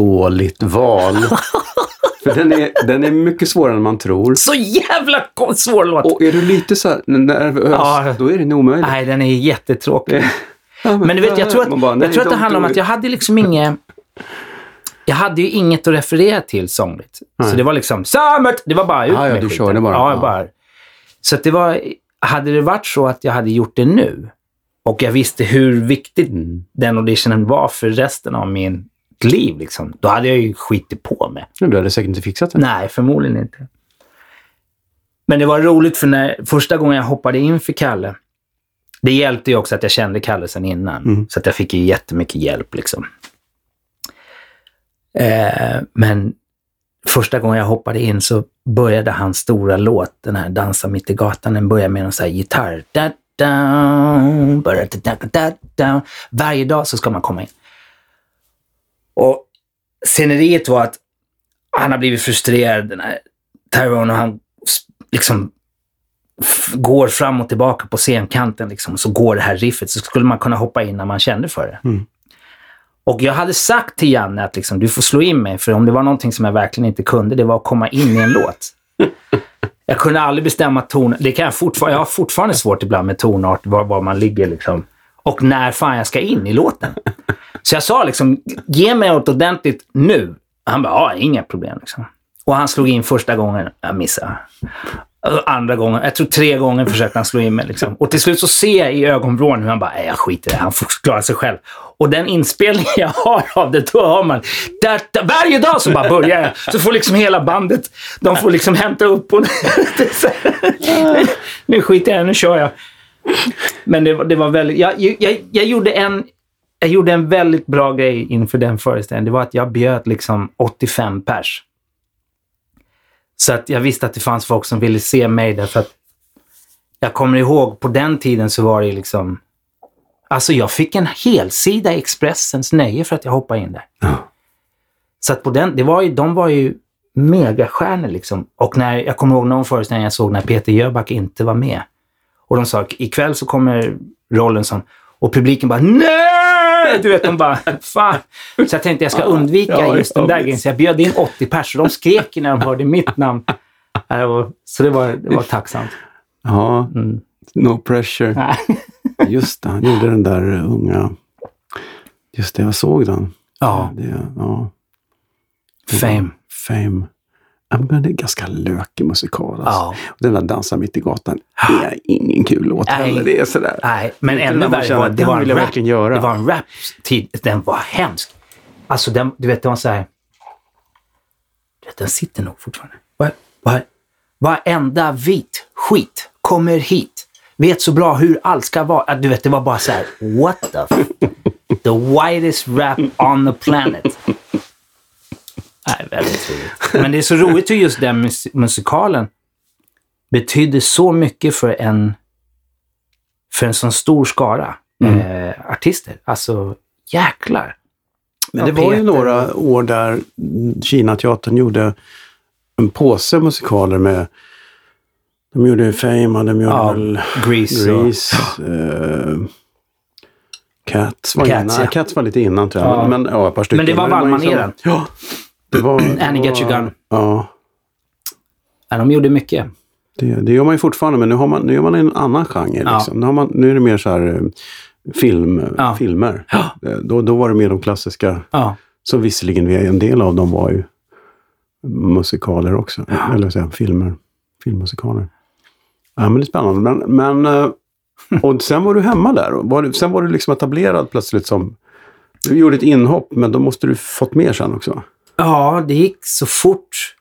dåligt val. [LAUGHS] För den är, den är mycket svårare än man tror. Så jävla svår låt! Och är du lite så nervös, Ja. då är det nog omöjligt. Nej, den är jättetråkig. Ja, Men du vet, jag tror att, bara, jag tror att det handlar om att jag hade liksom inget... Jag hade ju inget att referera till sångligt. Så Nej. det var liksom Summert! Det var bara ut Ja, ja, med du skiten. körde bara. Ja, Ja. jag bara. Så det var, hade det varit så att jag hade gjort det nu och jag visste hur viktigt Mm. den auditionen var för resten av min liv, liksom, då hade jag ju skitit på mig. Du hade säkert inte fixat det. Nej, förmodligen inte. Men det var roligt för när första gången jag hoppade in för Kalle, det hjälpte ju också att jag kände Kalle sedan innan. Mm. Så att jag fick ju jättemycket hjälp. Liksom. Eh, men första gången jag hoppade in så började hans stora låt, den här Dansa mitt i gatan, den började med en sån här gitarr. Da, da, da, da, da. Varje dag så ska man komma in. Och sceneriet var att han har blivit frustrerad, den här Tyrone, och han liksom går fram och tillbaka på scenkanten. Liksom, så går det här riffet. Så skulle man kunna hoppa in när man kände för det. Mm. Och jag hade sagt till Janne att liksom, du får slå in mig, för om det var någonting som jag verkligen inte kunde, det var att komma in i en låt. [LAUGHS] Jag kunde aldrig bestämma ton. Det kan jag fortfarande. Jag har fortfarande svårt ibland med tonart, var, var man ligger liksom. Och när fan jag ska in i låten. Så jag sa liksom, ge mig något ordentligt nu. Han bara, ja, inga problem. Liksom. Och han slog in första gången, jag missade. Andra gången, jag tror tre gånger försökte han slå in mig. Liksom. Och till slut så ser jag i ögonvrån hur han bara, "Nej, jag skiter i det, han får klara sig själv. Och den inspelning jag har av det, då har man, där, där, varje dag så bara börjar jag. Så får liksom hela bandet, de får liksom hämta upp och nu [LAUGHS] skiter jag i det, nu kör jag. Men det, var- det var väldigt, jag, jag, jag, gjorde en, jag gjorde en väldigt bra grej inför den föreställningen. Det var att jag bjöd liksom 85 pers. Så att jag visste att det fanns folk som ville se mig därför att jag kommer ihåg på den tiden så var det liksom... Alltså jag fick en helsida i Expressens nöje för att jag hoppade in där. Ja. Så att på den, det var ju, de var ju megastjärnor liksom. Och när, jag kommer ihåg någon föreställning jag såg när Peter Jöback inte var med. Och de sa ikväll så kommer rollen som... Och publiken bara nej! [LAUGHS] Du vet, de bara fan. Så jag tänkte jag ska undvika Ja, just den där grejen. Så jag bjöd in 80 personer. De skrek ju när de hörde mitt namn. Var- Så det var, det var tacksamt. Ja, Mm. no pressure. Nej. [LAUGHS] Just det, han gjorde den där unga... Just det, jag såg den. Ja, Det, ja. fame. Fame. Men det är ganska lökig musikal. Alltså. Ja. Och Den där Dansa mitt i gatan är ingen kul låt heller. Det är sådär. Nej, men ännu värre var att det var en rap. Det var en rap-tid. Den var hemsk. Alltså, den, du vet, det var så här... Den sitter nog fortfarande. Var, var, varenda vit skit kommer hit. Vet så bra hur allt ska vara. Du vet, det var bara så här, what the... F- [LAUGHS] the whitest rap on the planet. Nej, väldigt roligt. Men det är så roligt hur just den mus- musikalen betydde så mycket för en, för en sån stor skara eh, artister. Alltså, jäklar. Men det var ju några år där mm, Kinateatern gjorde en påse musikaler med... De gjorde Fame och de gjorde Ja, väl Grease. och- Grease. eh, Cats var, Cats, innan. ja. Cats var lite innan tror jag. Ja. Men, ja, ett par stycken. Men det var så- Ja. Var, [CLEARS THROAT] Annie det Get Your var- Gun. Ja, Ja, de gjorde mycket. det, det gör man ju fortfarande. Men nu, har man, nu gör man en annan genre. Ja. Liksom. Nu, har man, nu är det mer så här eh, film, Ja. filmer. Eh, Då, då var det mer de klassiska Ja. Som visserligen, vi- en del av dem var ju musikaler också. Eller säga, filmer. Filmmusikaler. Ja, men det är spännande. Men, men, eh, och sen var du hemma där. Var, du- sen var du liksom etablerad plötsligt som... Du gjorde ett inhopp, men då måste du fått mer sen också. Ja, det gick så fort.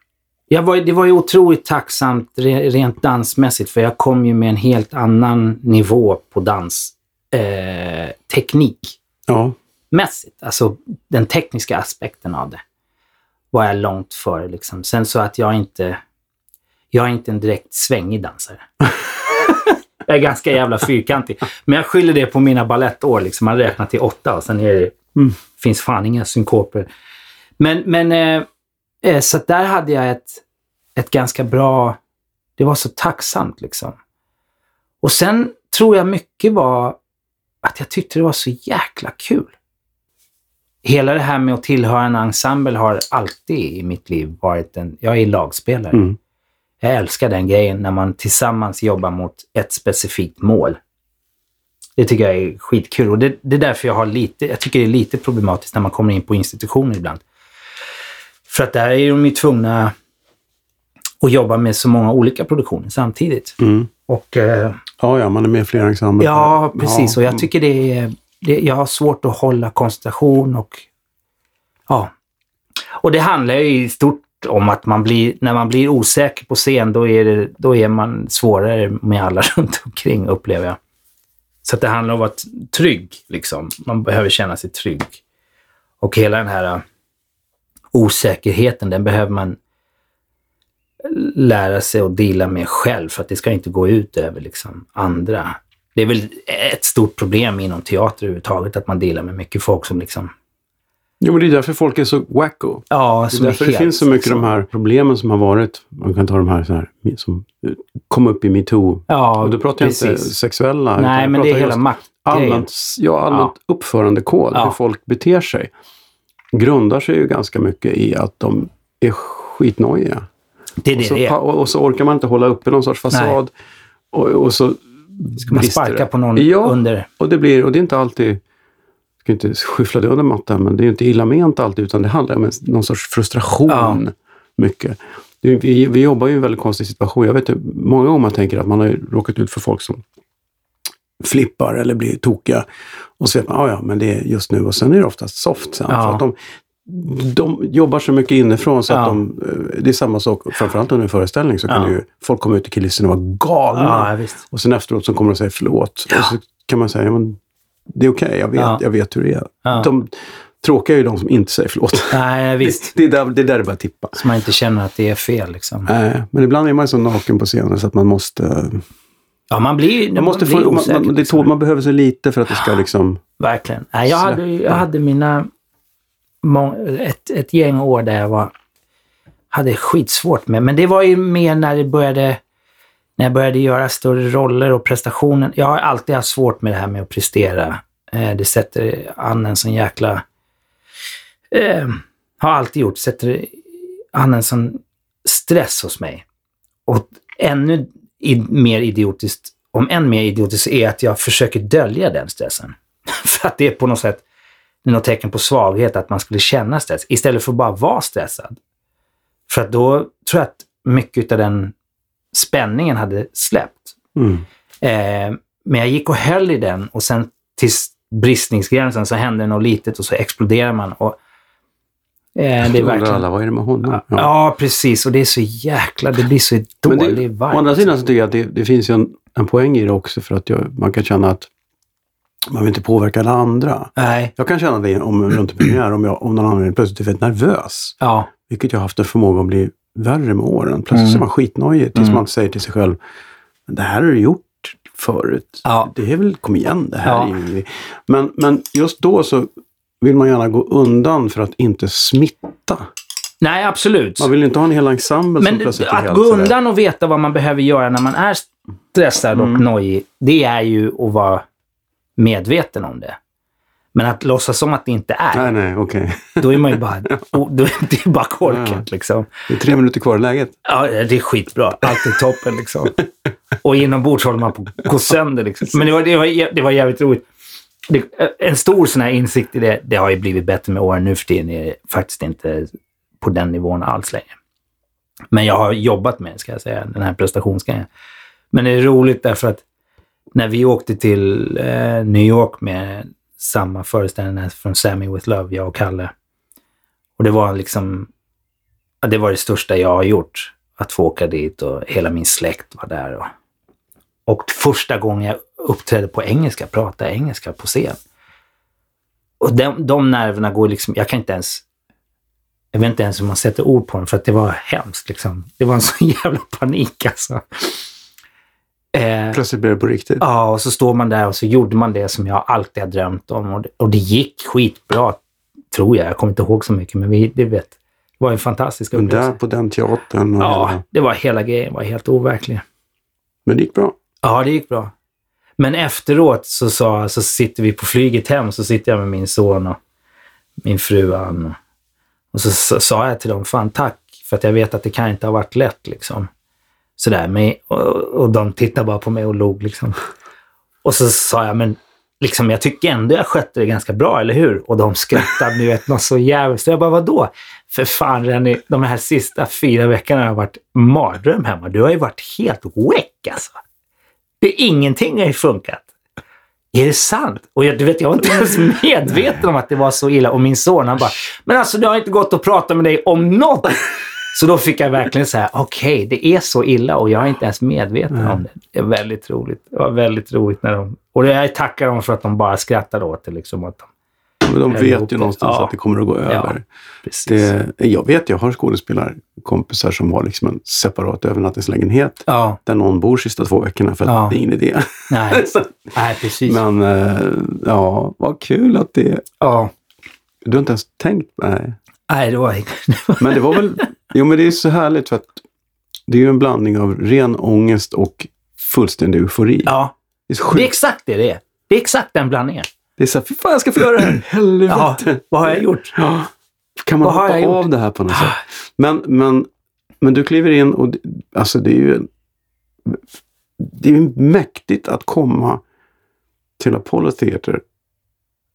Jag var, det var ju otroligt tacksamt re- rent dansmässigt för jag kom ju med en helt annan nivå på dans. Eh. Ja, mässigt, alltså den tekniska aspekten av det, var jag långt före. Liksom. Sen så att jag inte, jag är inte en direkt svängig dansare. [LAUGHS] jag är ganska jävla fyrkantig. Men jag skyller det på mina balettår. Liksom. Man räknar till åtta och sen är det, Mm. finns fan inga synkoper. Men, men eh, eh, så där hade jag ett, ett ganska bra, det var så tacksamt liksom. Och sen tror jag mycket var att jag tyckte det var så jäkla kul. Hela det här med att tillhöra en ensemble har alltid i mitt liv varit en... Jag är lagspelare. Mm. Jag älskar den grejen när man tillsammans jobbar mot ett specifikt mål. Det tycker jag är skitkul och det, det är därför jag har lite... Jag tycker det är lite problematiskt när man kommer in på institutioner ibland. För att där är de ju tvungna att jobba med så många olika produktioner samtidigt. Mm. Och, eh, Ja, ja, man är med i flera ensembler. ja, precis. Ja. Och jag tycker det är... Det, jag har svårt att hålla koncentration och... Ja. Och det handlar ju i stort om att man blir, när man blir osäker på scen, då är, det, då är man svårare med alla [LAUGHS] runt omkring, upplever jag. Så det handlar om att vara trygg, liksom. Man behöver känna sig trygg. Och hela den här osäkerheten, den behöver man lära sig att dela med själv för att det ska inte gå ut över liksom, andra. Det är väl ett stort problem inom teater överhuvudtaget att man delar med mycket folk som liksom... Jo, men det är därför folk är så wacko. Ja, Det är som är därför det finns så mycket de här problemen som har varit. Man kan ta de här, så här som kom upp i metoo. Ja, och då pratar jag inte precis. sexuella. utan Nej, men det är hela maktgrejen. allmänt, ja, allmänt uppförandekod, Ja. hur folk beter sig. Grundar sig ju ganska mycket i att de är skitnojiga. Det är Och det så, det är. och, och så orkar man inte hålla uppe någon sorts fasad. Och, och så Ska man sparka det. på någon ja, under... och det blir, och det är inte alltid, jag ska inte skyffla det under mattan, men det är inte illa ment alltid, utan det handlar om någon sorts frustration Ja. mycket. Vi, vi jobbar ju i en väldigt konstig situation. Jag vet ju, många gånger man tänker att man har ju råkat ut för folk som flippar eller blir tokiga. Och så vet man, "Ah, ja men det är just nu. Och sen är det oftast soft sen. Ja. För att de, de jobbar så mycket inifrån så att Ja. de, eh, det är samma sak, framförallt under en föreställning så kan Ja. ju folk komma ut i kulisserna och vara galna. Ja. Och sen efteråt så kommer de och säger förlåt. Och så kan man säga, ja, men det är okej, jag, vet, Ja. jag vet hur det är. De tråkiga är ju de som inte säger förlåt. Nej, visst. Det är där det, är där det börjar tippa. Så man inte känner att det är fel liksom. Nej, men ibland är man ju så naken på scenen så att man måste... Ja, man blir, Man, måste blir få, man, osäker. man, liksom. tål, man behöver så lite för att det ska liksom... Verkligen. Nej, jag, hade, jag hade mina... Ett, ett gäng år där jag var, hade skitsvårt med. Men det var ju mer när det började... När jag började göra större roller och prestationen. Jag har alltid haft svårt med det här med att prestera. Eh, det sätter an en sån jäkla... Eh, har alltid gjort. Sätter an en sån stress hos mig. Och ännu mer idiotiskt, om än mer idiotiskt, är att jag försöker dölja den stressen. [LAUGHS] För att det är på något sätt något tecken på svaghet att man skulle känna stress istället för att bara vara stressad. För att då tror jag att mycket av den spänningen hade släppt. Mm. Eh, men jag gick och höll i den och sen till bristningsgränsen så hände något litet och så exploderar man. Och, eh, det är verkligen... alla, vad är det med honom? Ja. precis. Och det är så jäkla... Det blir så dålig vibe. å andra sidan så tycker jag att det, det finns ju en, en poäng i det också för att jag, man kan känna att man vill inte påverka alla andra. Nej. Jag kan känna det om runt en premiär om jag om någon anledning plötsligt är väldigt nervös. Ja. Vilket jag har haft en förmåga att bli värre med åren. Plötsligt Mm. är man skitnojig tills Mm. man säger till sig själv det här har du gjort förut. Ja. Det är väl, kom igen, det här Ja. är ju... Men, men just då så vill man gärna gå undan för att inte smitta. Nej, absolut. Man vill inte ha en hel ensemble som Men plötsligt är att gå sådär. undan och veta vad man behöver göra när man är stressad och Mm. nojig, det är ju att vara medveten om det. Men att låtsas som att det inte är, Nej, nej, okej. [LAUGHS] då är man ju bara, [LAUGHS] då är det bara korkat. Ja. Liksom. Det är tre minuter kvar i läget. Ja, det är skitbra. Allt är toppen liksom. [LAUGHS] Och inombords håller man på att gå sönder. Liksom. Men det var, det, var, det var jävligt roligt. Det, eh, en stor sån här insikt i det, det har ju blivit bättre med åren. Nu för tiden är det faktiskt inte på den nivån alls längre. Men jag har jobbat med, ska jag säga, den här prestationsgrejen. Men det är roligt därför att när vi åkte till eh, New York med samma föreställning från Sammy with Love, jag och Kalle. Och det var liksom, ja, det var det största jag har gjort. Att få åka dit och hela min släkt var där. Och, och första gången jag uppträdde på engelska, pratade engelska på scen. Och de, de nerverna går liksom, jag kan inte ens, jag vet inte ens hur man sätter ord på dem för att det var hemskt liksom. Det var en [LAUGHS] sån jävla panik alltså. Eh, Plötsligt blir det på riktigt. Ja, och så står man där och så gjorde man det som jag alltid har drömt om. Och det, och det gick skitbra, tror jag. Jag kommer inte ihåg så mycket, men vi, det vet, det var en fantastisk upplevelse. där på den teatern. Och Ja, hela- det var hela grejen var helt overklig. Men det gick bra. Ja, det gick bra. Men efteråt så, sa, så sitter vi på flyget hem, så sitter jag med min son och min fru Ann. Och så, sa jag till dem, fan tack, för att jag vet att det kan inte ha varit lätt liksom. Sådär, men, och, och de tittade bara på mig och log liksom. Och så sa jag, men liksom, jag tycker ändå jag skötte det ganska bra, eller hur? Och de skrattade, ni vet, något så jävligt. Så jag bara, vadå? För fan, Renny, de här sista fyra veckorna har varit mardröm hemma. Du har ju varit helt väck alltså. Det, ingenting har ju funkat. Är det sant? Och jag, du vet, jag var inte ens [LAUGHS] medveten om att det var så illa. Och min son han bara, men alltså det har inte gått att prata med dig om något. Så då fick jag verkligen säga, okej, okay, det är så illa och jag är inte ens medveten mm. om det. Det är väldigt roligt. Det var väldigt roligt när de... Och jag tackar dem för att de bara skrattade åt det. Liksom, att de, men de vet ju någonstans ja. att det kommer att gå över. Ja, det, jag vet, jag har skådespelarkompisar som har liksom en separat övernattningslägenhet ja. där någon bor sista två veckorna för att det är ingen idé. Nej, [LAUGHS] Nej precis. Men äh, ja, vad kul att det... Ja. Du har inte ens tänkt? Nej. Nej, det var [LAUGHS] Men det var väl... Jo, men det är så härligt för att det är ju en blandning av ren ångest och fullständig eufori. Ja. Det är, det är exakt det det är. Det är exakt den blandningen. Det är så här, fy fan jag ska få göra det här. [CLEARS THROAT] Helvete. Ja, vad har jag gjort? Ja. Kan man vad hoppa av det här på något sätt? Men, men, men du kliver in och alltså det är ju det är mäktigt att komma till Apollo Theater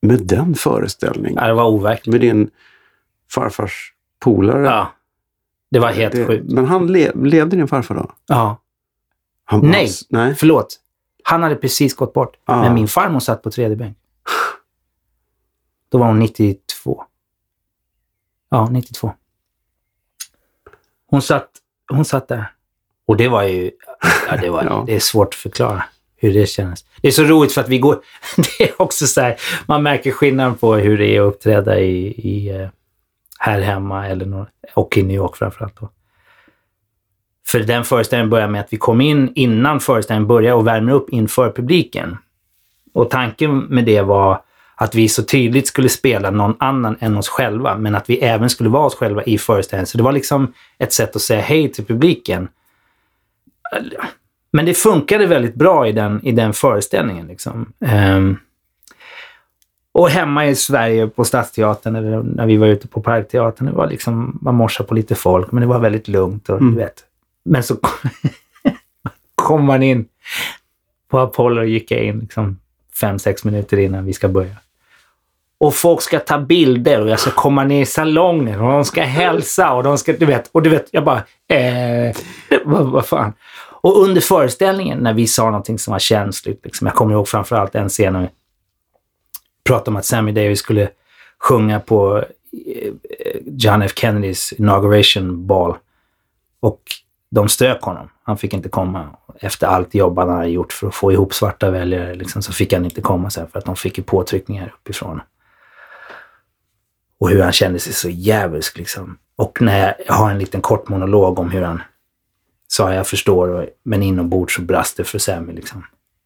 med den föreställningen. Ja, det var overkligt. Med din farfars polare. Ja. Det var helt det, sjukt. Men han le, levde din farfar då? Ja. Han nej, nej, förlåt. Han hade precis gått bort. Ah. Men min farmor satt på tredje bänk. Då var hon 92. Ja, 92. Hon satt, hon satt där. Och det var ju... Ja, det, var, [LAUGHS] ja. det är svårt att förklara hur det känns. Det är så roligt för att vi går... [LAUGHS] Det är också så här, man märker skillnaden på hur det är att uppträda i, i eh, här hemma eller, och i New York framförallt. Då. För den föreställningen börjar med att vi kom in innan föreställningen börjar och värmer upp inför publiken. Och tanken med det var att vi så tydligt skulle spela någon annan än oss själva, men att vi även skulle vara oss själva i föreställningen. Så det var liksom ett sätt att säga hej till publiken. Men det funkade väldigt bra i den, i den föreställningen. Liksom. Um, och hemma i Sverige på Stadsteatern, eller när vi var ute på Parkteatern, det var liksom, man morsade på lite folk, men det var väldigt lugnt. Och, mm. du vet. Men så [LAUGHS] kom man in på Apollo och gick in liksom fem, sex minuter innan vi ska börja. Och folk ska ta bilder och jag ska komma ner i salongen och de ska hälsa och de ska, du vet, och du vet, jag bara, eh, [LAUGHS] vad, vad fan. Och under föreställningen när vi sa någonting som var känsligt, liksom, jag kommer ihåg framförallt en scen när vi pratade om att Sammy Davis skulle sjunga på eh, John F Kennedys inauguration ball. Och de strök honom. Han fick inte komma. Efter allt jobb han hade gjort för att få ihop svarta väljare liksom, så fick han inte komma sen för att de fick påtryckningar uppifrån. Och hur han kände sig så djävulsk liksom. Och när jag har en liten kort monolog om hur han sa jag förstår, men inombords så brast det för Sammy liksom.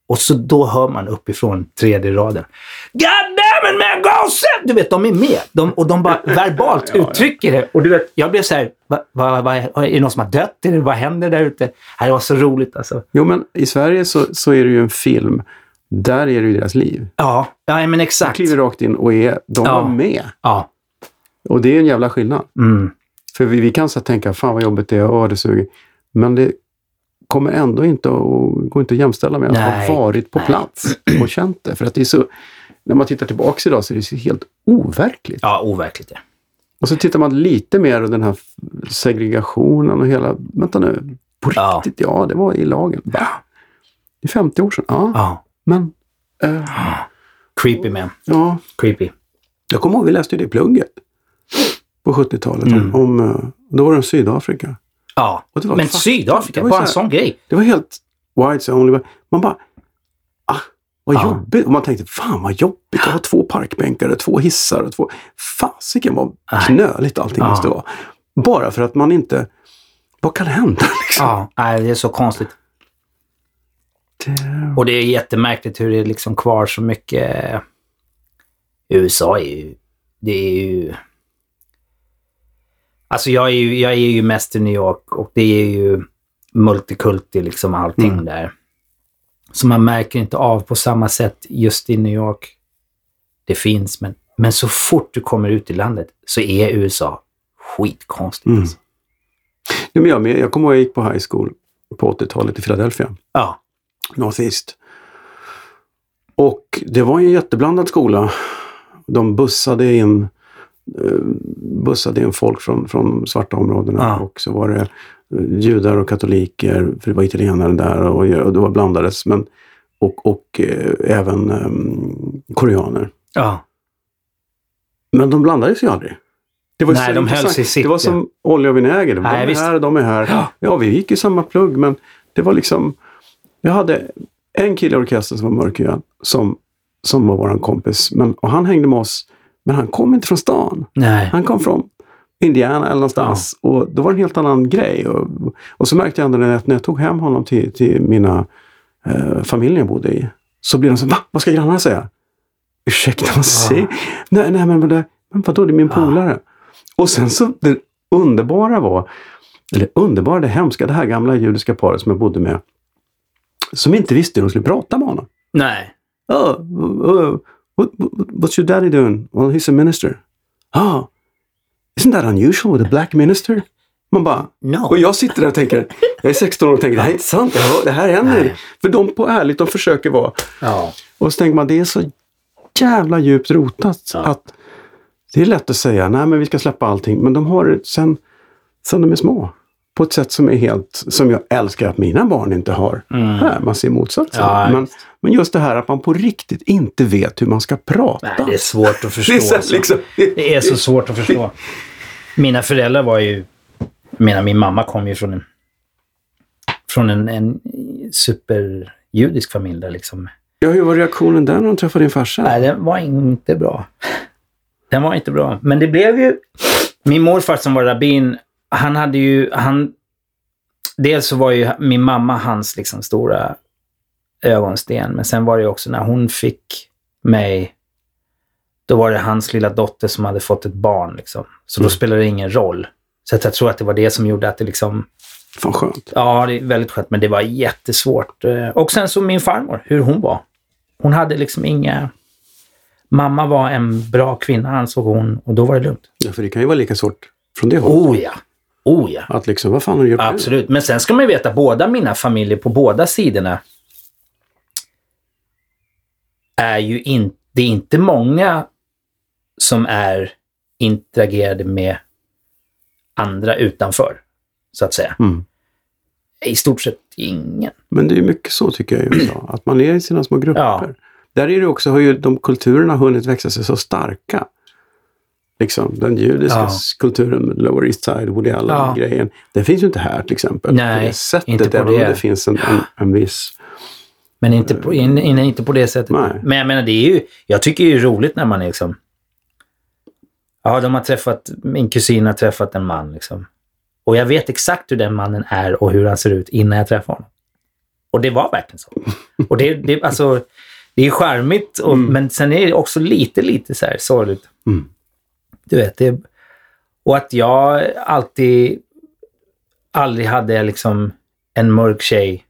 Och så då hör man uppifrån tredje raden. God damn it man, go set! Du vet, de är med. De, och de bara verbalt [LAUGHS] ja, uttrycker det. Och du vet, jag blev så här, va, va, va, är det någon som har dött? Eller vad händer där ute? Det var så roligt alltså. Jo, men i Sverige så, så är det ju en film. Där är det ju deras liv. Ja, ja men exakt. De kliver rakt in och är, de ja. var med. Ja. Och det är en jävla skillnad. Mm. För vi, vi kan så tänka, fan vad jobbigt det är, åh det suger. Men det kommer ändå inte att, gå inte att jämställa med att Nej. ha varit på plats och känt det. För att det är så, när man tittar tillbaka idag så är det så helt overkligt. Ja, overkligt ja. Och så tittar man lite mer på den här segregationen och hela, vänta nu, på ja. riktigt, ja det var i lagen. Va? Det är 50 år sedan, ja. ja. Men... Äh, Creepy man. Ja. Creepy. Jag kommer ihåg, vi läste det i plugget på 70-talet. Mm. Om, eh, då var det om Sydafrika. Ja, men Sydafrika, bara en sån grej. Det var helt whites only. Man bara, ah, vad ja. jobbigt. Och man tänkte, fan vad jobbigt att ha två parkbänkar och två hissar och två... Fasiken vad knöligt allting ja. måste vara. Bara för att man inte... Vad kan hända liksom? Ja, nej, det är så konstigt. Det... Och det är jättemärkligt hur det är liksom kvar så mycket... USA är ju... Det är ju Alltså jag är ju, jag är ju mest i New York och det är ju multikulti liksom allting mm. där. Så man märker inte av på samma sätt just i New York. Det finns, men, men så fort du kommer ut i landet så är USA skitkonstigt. Mm. Alltså. Ja, men jag, jag kommer ihåg jag gick på high school på 80-talet i Philadelphia. Ja. Northeast. Och det var en jätteblandad skola. De bussade in bussade in folk från, från svarta områdena ja. och så var det judar och katoliker, för det var italienare där och, och det var blandades. Men, och och eh, även um, koreaner. Ja. Men de blandades ju aldrig. Det var Nej, de hölls i sitt, Det var som olja och vinäger. De är visst. här de är här. Ja. Vi gick i samma plugg men det var liksom... Jag hade en kille i orkestern som var mörkhyad som, som var våran kompis. Men, och han hängde med oss. Men han kom inte från stan. Nej. Han kom från Indiana eller någonstans. Och då var det en helt annan grej. Och, och så märkte jag ändå när jag, när jag tog hem honom till, till mina eh, familjer jag bodde i. Så blev de så Va? Vad ska grannarna säga? Ursäkta, vad säger Nej, nej men, vadå, det är min polare. Och sen så det underbara var, eller underbara, det hemska, det här gamla judiska paret som jag bodde med. Som inte visste hur de skulle prata med honom. Nej. Oh, what, what, what's your daddy doing? Well, he's a minister. Ah, isn't that unusual with a black minister? Man bara, No. och jag sitter där och tänker, jag är 16 år och tänker, det här är inte sant, det här, händer. För de på ärligt, de försöker vara. Ja. Och så tänker man, det är så jävla djupt rotat Ja. att det är lätt att säga, nej men vi ska släppa allting. Men de har det sen, sen de är små. På ett sätt som är helt, som jag älskar att mina barn inte har. Här, man ser motsatsen. Mm. Ja, men, men just det här att man på riktigt inte vet hur man ska prata. Nej, det är svårt att förstå. [LAUGHS] Det är så, alltså. liksom, Det är så svårt att förstå. Mina föräldrar var ju... Jag menar, min mamma kom ju från en, från en, en superjudisk familj där liksom. Ja, hur var reaktionen där när de träffade din farsa? Nej, den var inte bra. Den var inte bra. Men det blev ju... Min morfar som var rabbin, han hade ju... Han, dels så var ju min mamma hans liksom stora ögonsten. Men sen var det också när hon fick mig, då var det hans lilla dotter som hade fått ett barn. Liksom. Så då Mm. spelade det ingen roll. Så att jag tror att det var det som gjorde att det liksom... Fan skönt. Ja, det är väldigt skönt, men det var jättesvårt. Eh, Och sen så min farmor, hur hon var. Hon hade liksom inga... Mamma var en bra kvinna, ansåg hon, och då var det lugnt. Ja, för det kan ju vara lika svårt från det hållet. Oh ja! Oh ja! Att liksom, vad fan har du gjort? Absolut. Men sen ska man ju veta, båda mina familjer på båda sidorna är ju inte... Det är inte många som är interagerade med andra utanför, så att säga. Mm. I stort sett ingen. Men det är ju mycket så tycker jag i USA. [CLEARS THROAT] Att man är i sina små grupper. Ja. Där är det också, har ju de kulturerna hunnit växa sig så starka. Liksom den judiska Ja. kulturen, Lower East Side, Woody Ja. Allen-grejen. Den finns ju inte här till exempel. Nej, på det sättet, inte på även om det. det finns en, en, en viss... Men inte på, in, in, inte på det sättet. Nej. Men jag menar, det är ju... Jag tycker det är roligt när man är liksom... Ja, de har träffat... Min kusin har träffat en man liksom. Och jag vet exakt hur den mannen är och hur han ser ut innan jag träffar honom. Och det var verkligen så. Och det, det, alltså, det är charmigt, och, men sen är det också lite, lite så här sorgligt. Mm. Du vet, det... Och att jag alltid... Aldrig hade liksom en mörk tjej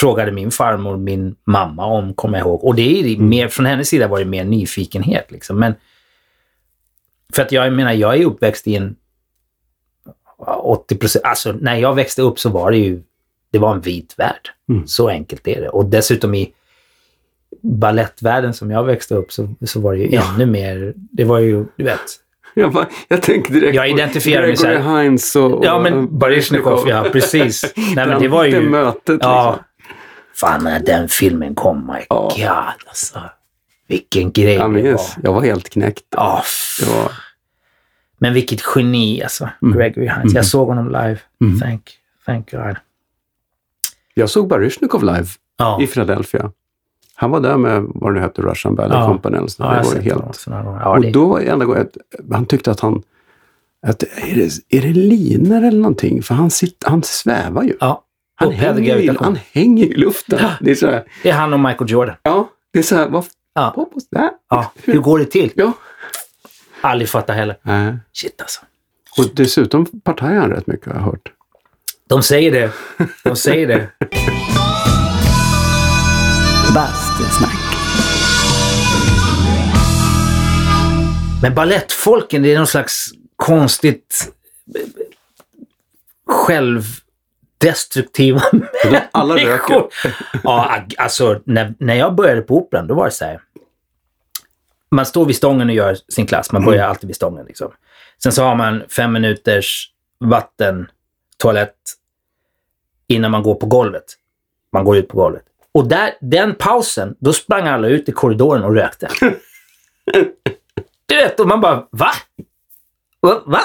frågade min farmor min mamma om, kommer jag ihåg. Och det är mer, från hennes sida var det mer nyfikenhet. Liksom. Men för att jag menar, jag är uppväxt i en 80 procent, alltså när jag växte upp så var det ju, det var en vit värld. Mm. Så enkelt är det. Och dessutom i ballettvärlden som jag växte upp så, så var det ju ännu mer, det var ju, du vet. Jag, bara, jag tänker direkt Jag identifierar på Gregory Hines och, Ja, men Baryshnikov, ja precis. [LAUGHS] Nej, men det var Det ju... mötet Ja. Fan, när den filmen kom, my Ja. god alltså. Vilken grej Ja, men det var. jag var helt knäckt. Ja, var, men vilket geni alltså, Mm. Gregory Hines. Mm. Jag såg honom live. Mm. Thank, thank God. jag såg Baryshnikov live Ja, i Philadelphia. Han var där med, vad det hette, Russian Ballet Ja. Company. eller ja jag det var helt... Ja, och det, då var enda gången han tyckte att han... Att, är, det, är det liner eller någonting? För han, sitter, han svävar ju. ja, Han hänger, i, han hänger i luften. Det är så här, det är han och Michael Jordan. ja, det är så här, vad Ja. vad där? Ja, hur går det till? Ja. Aldrig fattat heller. Nej. Shit alltså. Och dessutom partajar han rätt mycket har jag hört. De säger det. De säger det. [LAUGHS] Bastusnack. Men ballettfolken, det är någon slags konstigt eh, självdestruktiva [LAUGHS] alla röker. människor. Ja, alltså när, när jag började på Operan, då var det så här. Man står vid stången och gör sin klass. Man börjar alltid vid stången. Liksom. Sen så har man fem minuters vatten, toalett, innan man går på golvet. Man går ut på golvet. Och där, den pausen, då sprang alla ut i korridoren och rökte. [LAUGHS] du vet, och man bara, va? Va? va?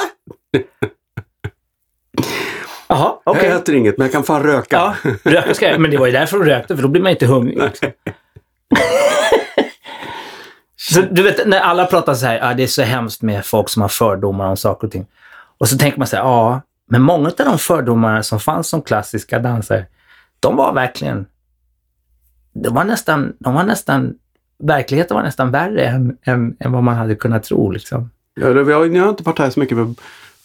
Jaha, okej. Jag äter inget, men jag kan fan röka. Ja, röka ska jag. Men det var ju därför de rökte, för då blir man inte hungrig. Liksom. [LAUGHS] så du vet, när alla pratar så här, ah, det är så hemskt med folk som har fördomar om saker och ting. Och så tänker man så här, ja, men många av de fördomarna som fanns som klassiska dansare, de var verkligen, de var nästan, de var nästan, verkligheten var nästan värre än, än, än vad man hade kunnat tro. Liksom. Ja, det, vi har, ni har inte partajat så mycket med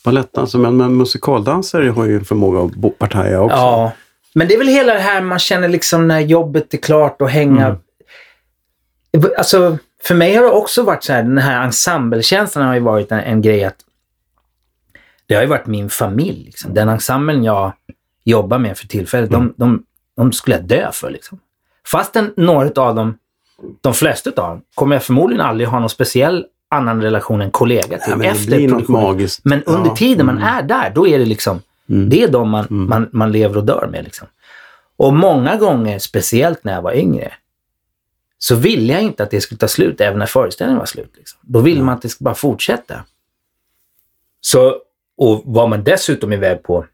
balettdansare, men, men musikaldansare har ju en förmåga att partaja också. Ja, men det är väl hela det här man känner liksom när jobbet är klart och hänga. Alltså, för mig har det också varit så här, den här ensemblekänslan har ju varit en, en grej att det har ju varit min familj. Liksom. Den ensemblen jag jobbar med för tillfället, de, de, de skulle jag dö för. Liksom. Fastän några av dem, de flesta av dem, kommer jag förmodligen aldrig ha någon speciell annan relation än kollega till det efter blir något produktionen. magiskt. Men under Ja, tiden man mm. är där, då är det liksom, det är de man, man, man lever och dör med. Liksom. Och många gånger, speciellt när jag var yngre, så ville jag inte att det skulle ta slut även när föreställningen var slut. Liksom. Då ville man att det skulle bara fortsätta. Så, och var man dessutom iväg på,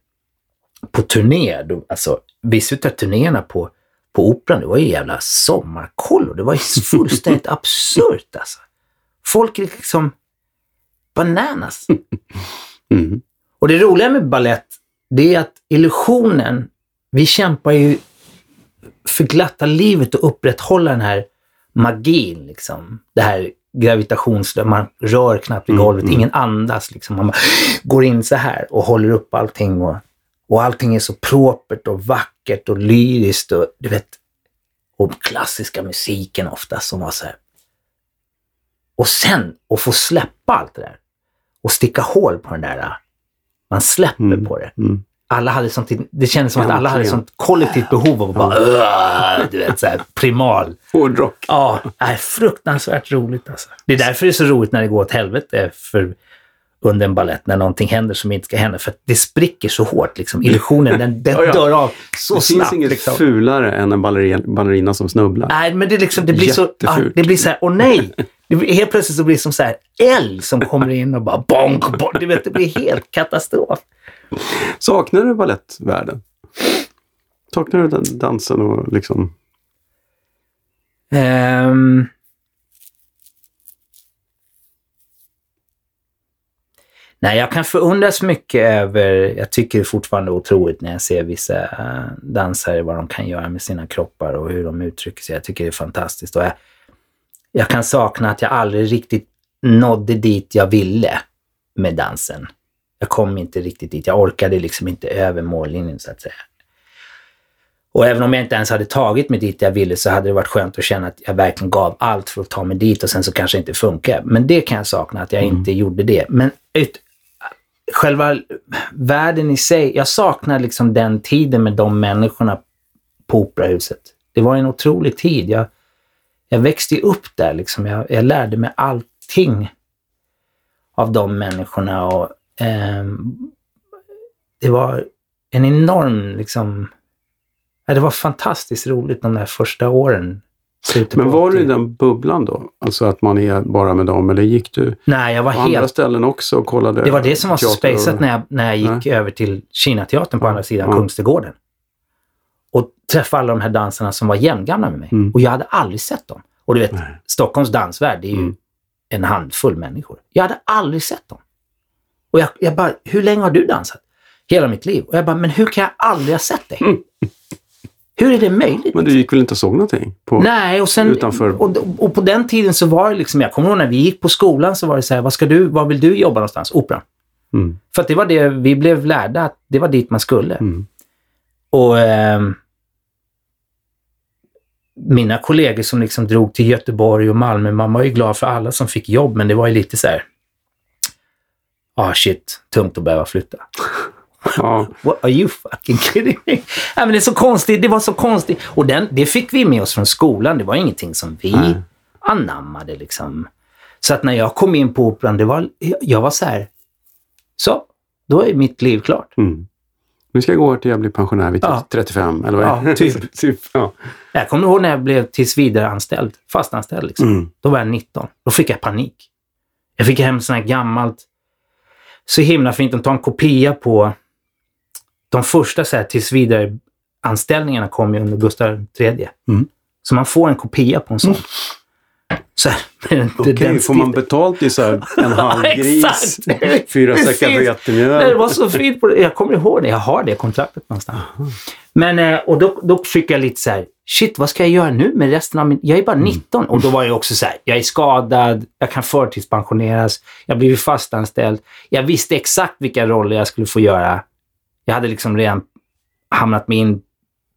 på turné, då, alltså vissa av turnéerna på, på Operan, det var ju jävla sommarkollo. Det var ju [LAUGHS] fullständigt absurt alltså. Folk är liksom bananas. [LAUGHS] Mm. Och det roliga med ballett, det är att illusionen, vi kämpar ju för glatta livet och upprätthålla den här magin. Liksom. Det här gravitations... Man rör knappt vid golvet, ingen andas. Liksom. Man går in så här och håller upp allting. Och, och allting är så propert och vackert och lyriskt. Och, du vet, och klassiska musiken ofta som var så här. Och sen att få släppa allt det där och sticka hål på den där. Man släpper på det. Mm. Alla hade sånt, det kändes som att alla hade sånt kollektivt behov av att bara, du vet, så här, primal. Hårdrock. Ja, är fruktansvärt roligt alltså. Det är därför det är så roligt när det går åt helvete för, under en ballett, när någonting händer som inte ska hända. För att det spricker så hårt, liksom. illusionen, den, den [LAUGHS] Ja, ja. dör av så Det snabbt. finns inget liksom. fulare än en ballerina, ballerina som snubblar. Nej, men det, liksom, det blir så... Ah, det blir så här, åh nej! [LAUGHS] Det blir, helt plötsligt så blir det som så här älg som kommer in och bara bonk, bonk. Du vet, det blir helt katastrof. Saknar du balettvärlden? Saknar du den dansen och liksom... Ehm. Nej, jag kan förundras mycket över, jag tycker det är fortfarande otroligt när jag ser vissa eh, dansare, vad de kan göra med sina kroppar och hur de uttrycker sig. Jag tycker det är fantastiskt. Och jag, jag kan sakna att jag aldrig riktigt nådde dit jag ville med dansen. Jag kom inte riktigt dit. Jag orkade liksom inte över mållinjen så att säga. Och även om jag inte ens hade tagit mig dit jag ville så hade det varit skönt att känna att jag verkligen gav allt för att ta mig dit och sen så kanske det inte funkar. Men det kan jag sakna, att jag inte gjorde det. Men ut, själva världen i sig, jag saknar liksom den tiden med de människorna på operahuset. Det var en otrolig tid. Jag, jag växte upp där. Liksom. Jag, jag lärde mig allting av de människorna. Och, ehm, det var en enorm liksom, Ja, det var fantastiskt roligt de där första åren. Men var du i 80. den bubblan då? Alltså att man är bara med dem, eller gick du Nej, jag var på andra helt... ställen också och kollade? Det var det som var så spejsat när jag, när jag gick över till Kinateatern på andra sidan Ja. Kungsträdgården. Och träffade alla de här dansarna som var jämngamla med mig. Mm. Och jag hade aldrig sett dem. Och du vet, Nej. Stockholms dansvärld, det är ju Mm. en handfull människor. Jag hade aldrig sett dem. Och jag, jag bara, hur länge har du dansat? Hela mitt liv. Och jag bara, men hur kan jag aldrig ha sett dig? Hur är det möjligt? Men du gick väl inte och såg någonting? På... Nej, och, sen, Utanför- och, och på den tiden så var det liksom, jag kommer ihåg när vi gick på skolan så var det så här, vad, ska du, vad vill du jobba någonstans? Operan. Mm. För att det var det, vi blev lärda att det var dit man skulle. Mm. Och ehm, mina kollegor som liksom drog till Göteborg och Malmö, man var ju glad för alla som fick jobb, men det var ju lite så här, ah shit, tungt att behöva flytta. [LAUGHS] Ja. What are you fucking kidding me? Nej, men det är så konstigt. Det var så konstigt. Och den, det fick vi med oss från skolan. Det var ingenting som vi Nej. anammade. Liksom. Så att när jag kom in på operan, det var, jag var så här, så, då är mitt liv klart. Mm. Nu ska jag gå till jag blir pensionär vid Ja. 35 eller vad? Ja, typ. [LAUGHS] typ ja. Jag kommer ihåg när jag blev tills vidare anställd, fastanställd. Liksom. Mm. Då var jag 19. Då fick jag panik. Jag fick hem sånt här gammalt, så himla fint. De tar en kopia på de första så här, tills vidare anställningarna kom ju under Gustav III. Mm. Så man får en kopia på en sån. Så här, [LAUGHS] med den- Okej, den får man betalt i så här [LAUGHS] en halv gris, [LAUGHS] fyra säckar. Nej, det vetemjöl? var så fint. På det. Jag kommer ihåg det. Jag har det kontraktet någonstans. Men, eh, och då, då fick jag lite så här, shit, vad ska jag göra nu med resten av min... Jag är bara 19 och då var jag också så här, jag är skadad, jag kan förtidspensioneras, jag blivit fastanställd. Jag visste exakt vilka roller jag skulle få göra. Jag hade liksom redan hamnat mig in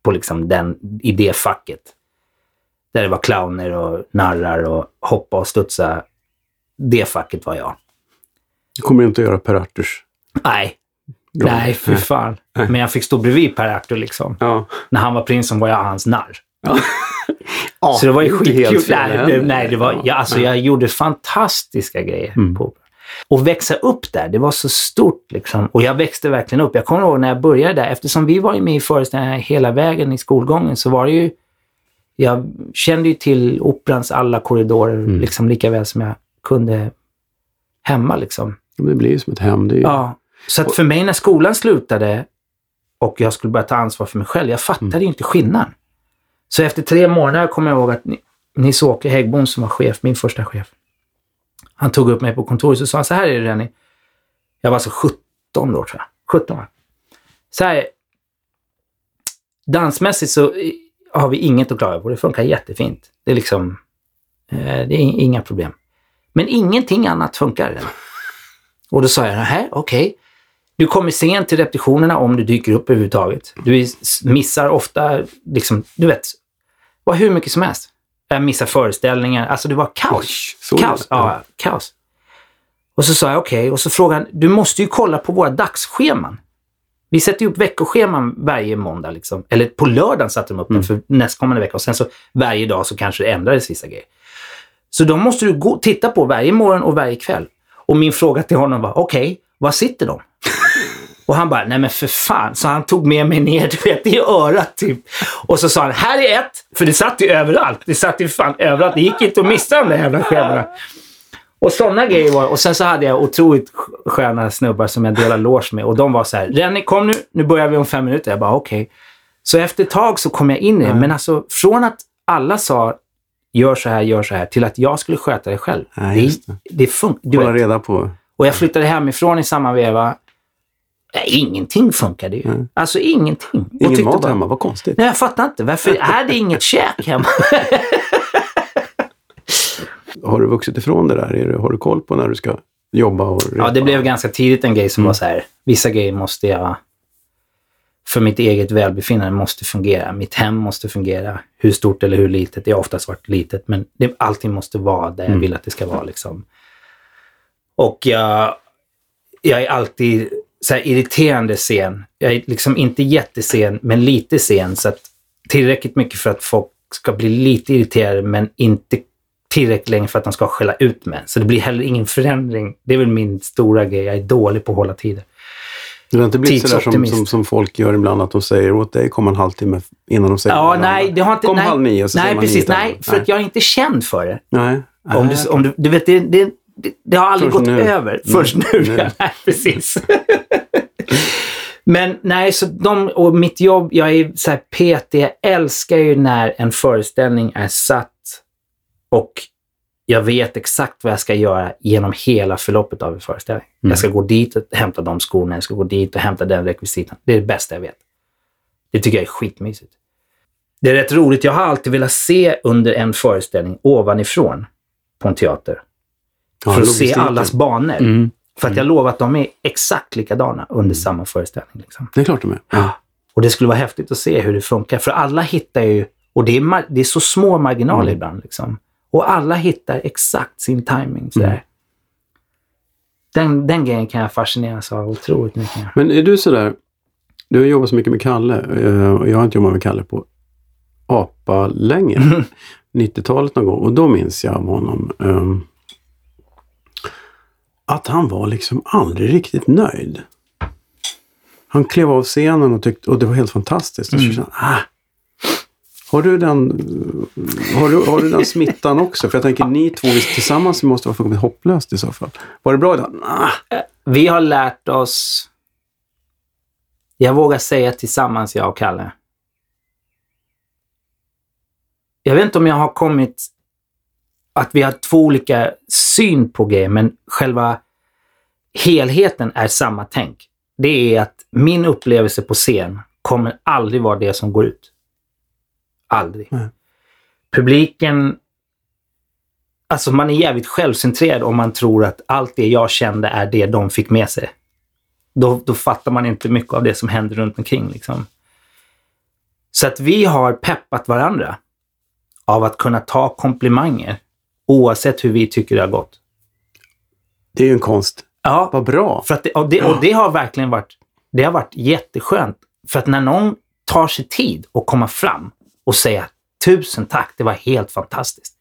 på liksom den, i det facket. Där det var clowner och narrar och hoppa och studsa. Det facket var jag. Du kommer inte att göra Per Arthurs Nej, roll. nej för fan. Nej. Men jag fick stå bredvid Per Arthur liksom. Ja. När han var prinsen var jag hans narr. ja. [LAUGHS] Så det var ju skitkul. Nej, det, nej, det var, ja, alltså, jag gjorde fantastiska grejer. Mm. På. Och växa upp där, det var så stort. Liksom. Och jag växte verkligen upp. Jag kommer ihåg när jag började där, eftersom vi var ju med i föreställningar hela vägen i skolgången, så var det ju... Jag kände ju till operans alla korridorer Mm. liksom, lika väl som jag kunde hemma. Liksom. Det blir ju som ett hem. Ju... Ja, så att för mig när skolan slutade och jag skulle börja ta ansvar för mig själv, jag fattade Mm. ju inte skillnaden. Så efter tre månader kommer jag ihåg att Ni- Nils-Åke Häggbom som var chef, min första chef, han tog upp mig på kontoret och sa så här är det Renny. Jag var alltså 17 då tror jag. 17 år. Så här, dansmässigt så har vi inget att klaga på. Det funkar jättefint. Det är liksom, eh, det är inga problem. Men ingenting annat funkar. Och då sa jag, nej, okej. Du kommer sent till repetitionerna om du dyker upp överhuvudtaget. Du is- missar ofta, liksom, du vet, var hur mycket som helst. Jag missar föreställningar. Alltså det var kaos. Oj, kaos. Ja, kaos. Och så sa jag okej, och så frågade han, du måste ju kolla på våra dagsscheman. Vi sätter upp veckoscheman varje måndag. Liksom. Eller på lördagen satte de upp Mm. den för nästkommande vecka. Och sen så varje dag så kanske det ändrades vissa grejer. Så de måste du gå, titta på varje morgon och varje kväll. Och min fråga till honom var, okej, var sitter de? Och han bara, nej men för fan. Så han tog med mig ner, [LAUGHS] du vet, i örat typ. Och så sa han, här är ett. För det satt ju överallt. Det satt ju fan överallt. Det gick inte att missa de där jävla scheman. Och sådana grejer var Och sen så hade jag otroligt sk- sköna snubbar som jag delade loge med. Och de var så här, Renny kom nu, nu börjar vi om fem minuter. Jag bara, okej. Så efter ett tag så kom jag in i det. Men alltså från att alla sa, gör så här, gör så här, till att jag skulle sköta det själv. Nej, just det. det funkar. Hålla reda på. och jag flyttade hemifrån i samma veva. Nej, ingenting funkade ju. Mm. Alltså ingenting. Ingen mat hemma, vad konstigt. Nej, jag fattar inte. Varför [LAUGHS] är det inget käk hemma? [LAUGHS] Har du vuxit ifrån det där? Är det, har du koll på när du ska jobba och repa? Ja, det blev ganska tidigt en grej som Mm. var så här. Vissa grejer måste jag, för mitt eget välbefinnande, måste fungera. Mitt hem måste fungera. Hur stort eller hur litet. Det har oftast varit litet, men det, allting måste vara där jag Mm. vill att det ska vara. Liksom. Och jag, jag är alltid så irriterande sen. Jag är liksom inte jättesen, men lite sen. Så att tillräckligt mycket för att folk ska bli lite irriterade, men inte tillräckligt länge för att de ska skälla ut mig. Så det blir heller ingen förändring. Det är väl min stora grej. Jag är dålig på att hålla tider. Det har inte blivit sådär som, som, som folk gör ibland, att de säger åt dig kom en halvtimme innan de säger Ja, nej, det har inte... Kom nej, halv nio så Nej, säger man precis. Nej, alla. för att jag är inte känd för det. Nej. Om Nej, du, om du, du vet, det, det, det, har aldrig Först gått nu. över. Först nu, nu. [LAUGHS] ja. Nej, precis. [LAUGHS] Men nej, så de, och mitt jobb, jag är så här PT, jag älskar ju när en föreställning är satt och jag vet exakt vad jag ska göra genom hela förloppet av en föreställning. Mm. Jag ska gå dit och hämta de skorna, jag ska gå dit och hämta den rekvisitan. Det är det bästa jag vet. Det tycker jag är skitmysigt. Det är rätt roligt. Jag har alltid velat se under en föreställning ovanifrån på en teater. Ja, för att se allas banor. Mm. För att jag lovar att de är exakt likadana under samma föreställning. Liksom. Det är klart de är. Ja. Och det skulle vara häftigt att se hur det funkar. För alla hittar ju, och det är, det är så små marginaler Mm. ibland. Liksom. Och alla hittar exakt sin timing. Sådär. Mm. Den, den grejen kan jag fascineras av otroligt mycket. Men är du sådär, du har jobbat så mycket med Kalle eh, och jag har inte jobbat med Kalle på apa länge. [LAUGHS] Mm. 90-talet någon gång och då minns jag av honom ehm, att han var liksom aldrig riktigt nöjd. Han klev av scenen och, tyckte, och det var helt fantastiskt. Och så kände jag, ah, har du, den, har, du, har du den smittan också? För jag tänker, ni två tillsammans måste vara fullkomligt hopplöst i så fall. Var det bra idag? Nah. Vi har lärt oss... Jag vågar säga tillsammans, jag och Kalle. Jag vet inte om jag har kommit... Att vi har två olika syn på grejer, men själva helheten är samma tänk. Det är att min upplevelse på scen kommer aldrig vara det som går ut. Aldrig. Nej. Publiken... Alltså man är jävligt självcentrerad om man tror att allt det jag kände är det de fick med sig. Då, då fattar man inte mycket av det som händer runt omkring. Liksom. Så att vi har peppat varandra av att kunna ta komplimanger oavsett hur vi tycker det har gått. det är ju en konst. Ja, Vad bra. för att det, och, det, och det har verkligen varit, det har varit jätteskönt. För att när någon tar sig tid att komma fram och säga tusen tack, det var helt fantastiskt.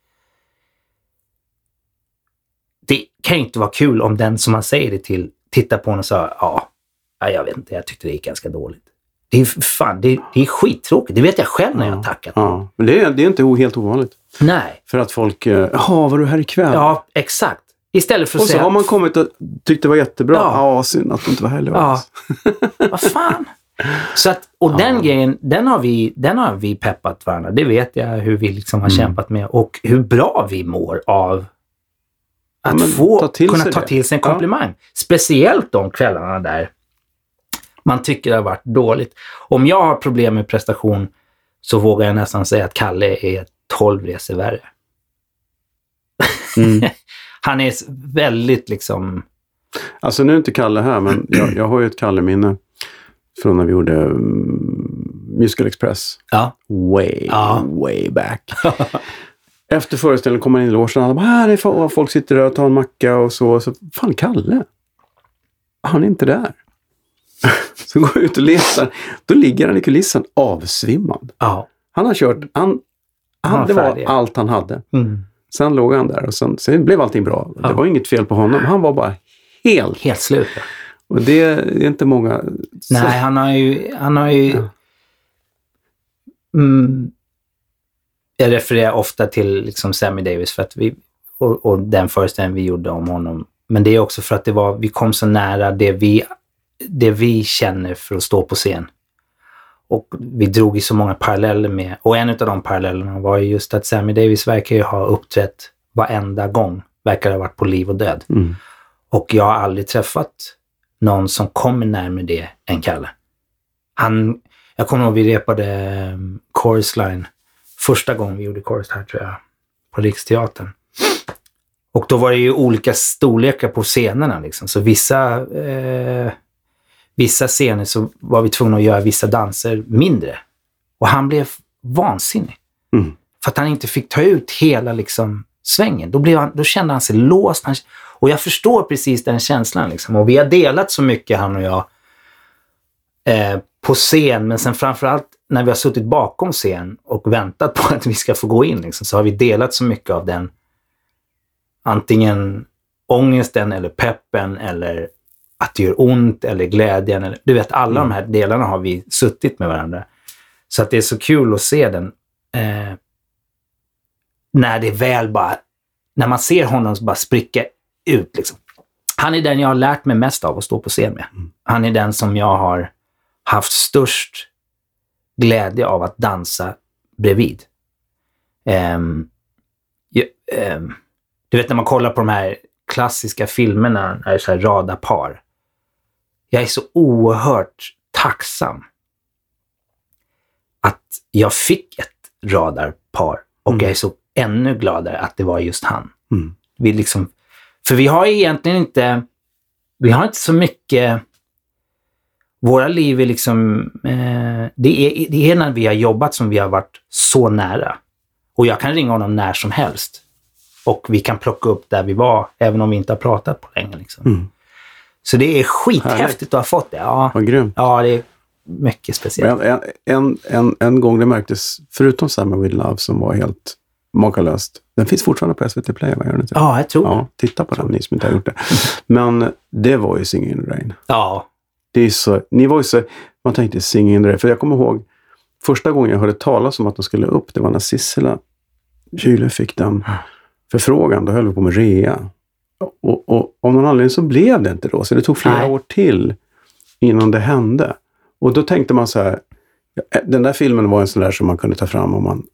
Det kan ju inte vara kul om den som man säger det till tittar på en och säger ja, ja, jag vet inte, jag tyckte det gick ganska dåligt. Det är, fan, det, det är skittråkigt. Det vet jag själv när jag har tackat. Ja, men det är, det är inte helt ovanligt. Nej, För att folk, eh, jaha, var du här ikväll? ja, exakt. Istället för att Och så säga, har man kommit och tyckt det var jättebra. Ja. Ja, synd att du inte var här Ja. vad fan. [LAUGHS] Så att, och den grejen, den har, vi, den har vi peppat varandra. Det vet jag hur vi liksom har Mm. kämpat med och hur bra vi mår av att Ja, få ta kunna ta det. till sig en Ja. komplimang. Speciellt de kvällarna där man tycker det har varit dåligt. Om jag har problem med prestation så vågar jag nästan säga att Kalle är 12 resor värre. Mm. [LAUGHS] Han är väldigt liksom... Alltså nu är inte Kalle här, men jag, jag har ju ett Kalle-minne från när vi gjorde um, Musical Express. Ja. Way, Ja. way back. [LAUGHS] Efter föreställningen kommer man in i logen och alla bara, här är folk, sitter där och tar en macka och så. så fan, Kalle? Han är inte där. [LAUGHS] så går jag ut och letar. Då ligger han i kulissen avsvimmad. Ja. Han har kört, han, han, det var allt han hade. Mm. Sen låg han där och sen, sen blev allting bra. Det Ja. var inget fel på honom. Han var bara helt... Helt slut. Och det är inte många... Nej, han har ju... Han har ju Ja. mm, jag refererar ofta till liksom Sammy Davis för att vi, och, och den föreställningen vi gjorde om honom. Men det är också för att det var, vi kom så nära det vi, det vi känner för att stå på scen. Och vi drog i så många paralleller med, och en av de parallellerna var ju just att Sammy Davis verkar ju ha uppträtt varenda gång. Verkar ha varit på liv och död. Mm. Och jag har aldrig träffat någon som kommer närmare det än Kalle. Han, jag kommer ihåg vi repade um, Chorus Line första gången vi gjorde Chorus här tror jag, på Riksteatern. Och då var det ju olika storlekar på scenerna liksom. Så vissa, eh, vissa scener så var vi tvungna att göra vissa danser mindre. Och han blev vansinnig. Mm. För att han inte fick ta ut hela liksom, svängen. Då, blev han, då kände han sig låst. Han, och jag förstår precis den känslan. Liksom. Och vi har delat så mycket, han och jag, eh, på scen. Men sen framförallt när vi har suttit bakom scen och väntat på [LAUGHS] att vi ska få gå in. Liksom, så har vi delat så mycket av den antingen ångesten eller peppen eller att det gör ont eller glädjen. Eller, du vet, alla de här delarna har vi suttit med varandra. Så att det är så kul att se den. Eh, när det väl bara, när man ser honom bara spricka ut. Liksom. Han är den jag har lärt mig mest av att stå på scen med. Han är den som jag har haft störst glädje av att dansa bredvid. Ehm, ju- ehm, du vet när man kollar på de här klassiska filmerna när det är så här radarpar. Jag är så oerhört tacksam att jag fick ett radarpar och Mm. jag är så ännu gladare att det var just han. Mm. Vi liksom, för vi har egentligen inte, vi har inte så mycket, våra liv är liksom, eh, det, är, det är när vi har jobbat som vi har varit så nära. Och jag kan ringa honom när som helst. Och vi kan plocka upp där vi var, även om vi inte har pratat på länge. Liksom. Mm. Så det är skithäftigt att ha fått det. Ja, Vad grymt. ja det är mycket speciellt. En, en, en, en gång det märktes, förutom Summer with Love som var helt makalöst. Den finns fortfarande på SVT Play, vad gör den inte? Ja, jag tror. Ja, titta på den, ni som inte har gjort det. Men det var ju Singing in the Rain. Ja, det är så, ni var ju så, man tänkte singing in the För jag kommer ihåg första gången jag hörde talas om att de skulle upp, det var när Sissela Kyle fick den förfrågan. Då höll vi på med rea. Och, och av någon anledning så blev det inte då, så det tog flera Nej. år till innan det hände. Och då tänkte man så här, den där filmen var en sån där som man kunde ta fram om man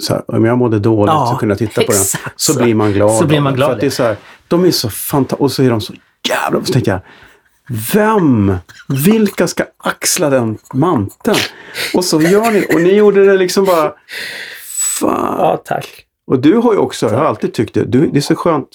så här, om jag mådde dåligt Ja, så kunde jag titta på den. Så så. blir man glad. Så blir man glad, För det är så här, de är så fantastiska. Och så är de så jävla... Så tänkte jag, vem? Vilka ska axla den manteln? Och så gör ni Och ni gjorde det liksom bara... Fan. Ja, tack. Och du har ju också, jag har alltid tyckt det, du, det är så skönt.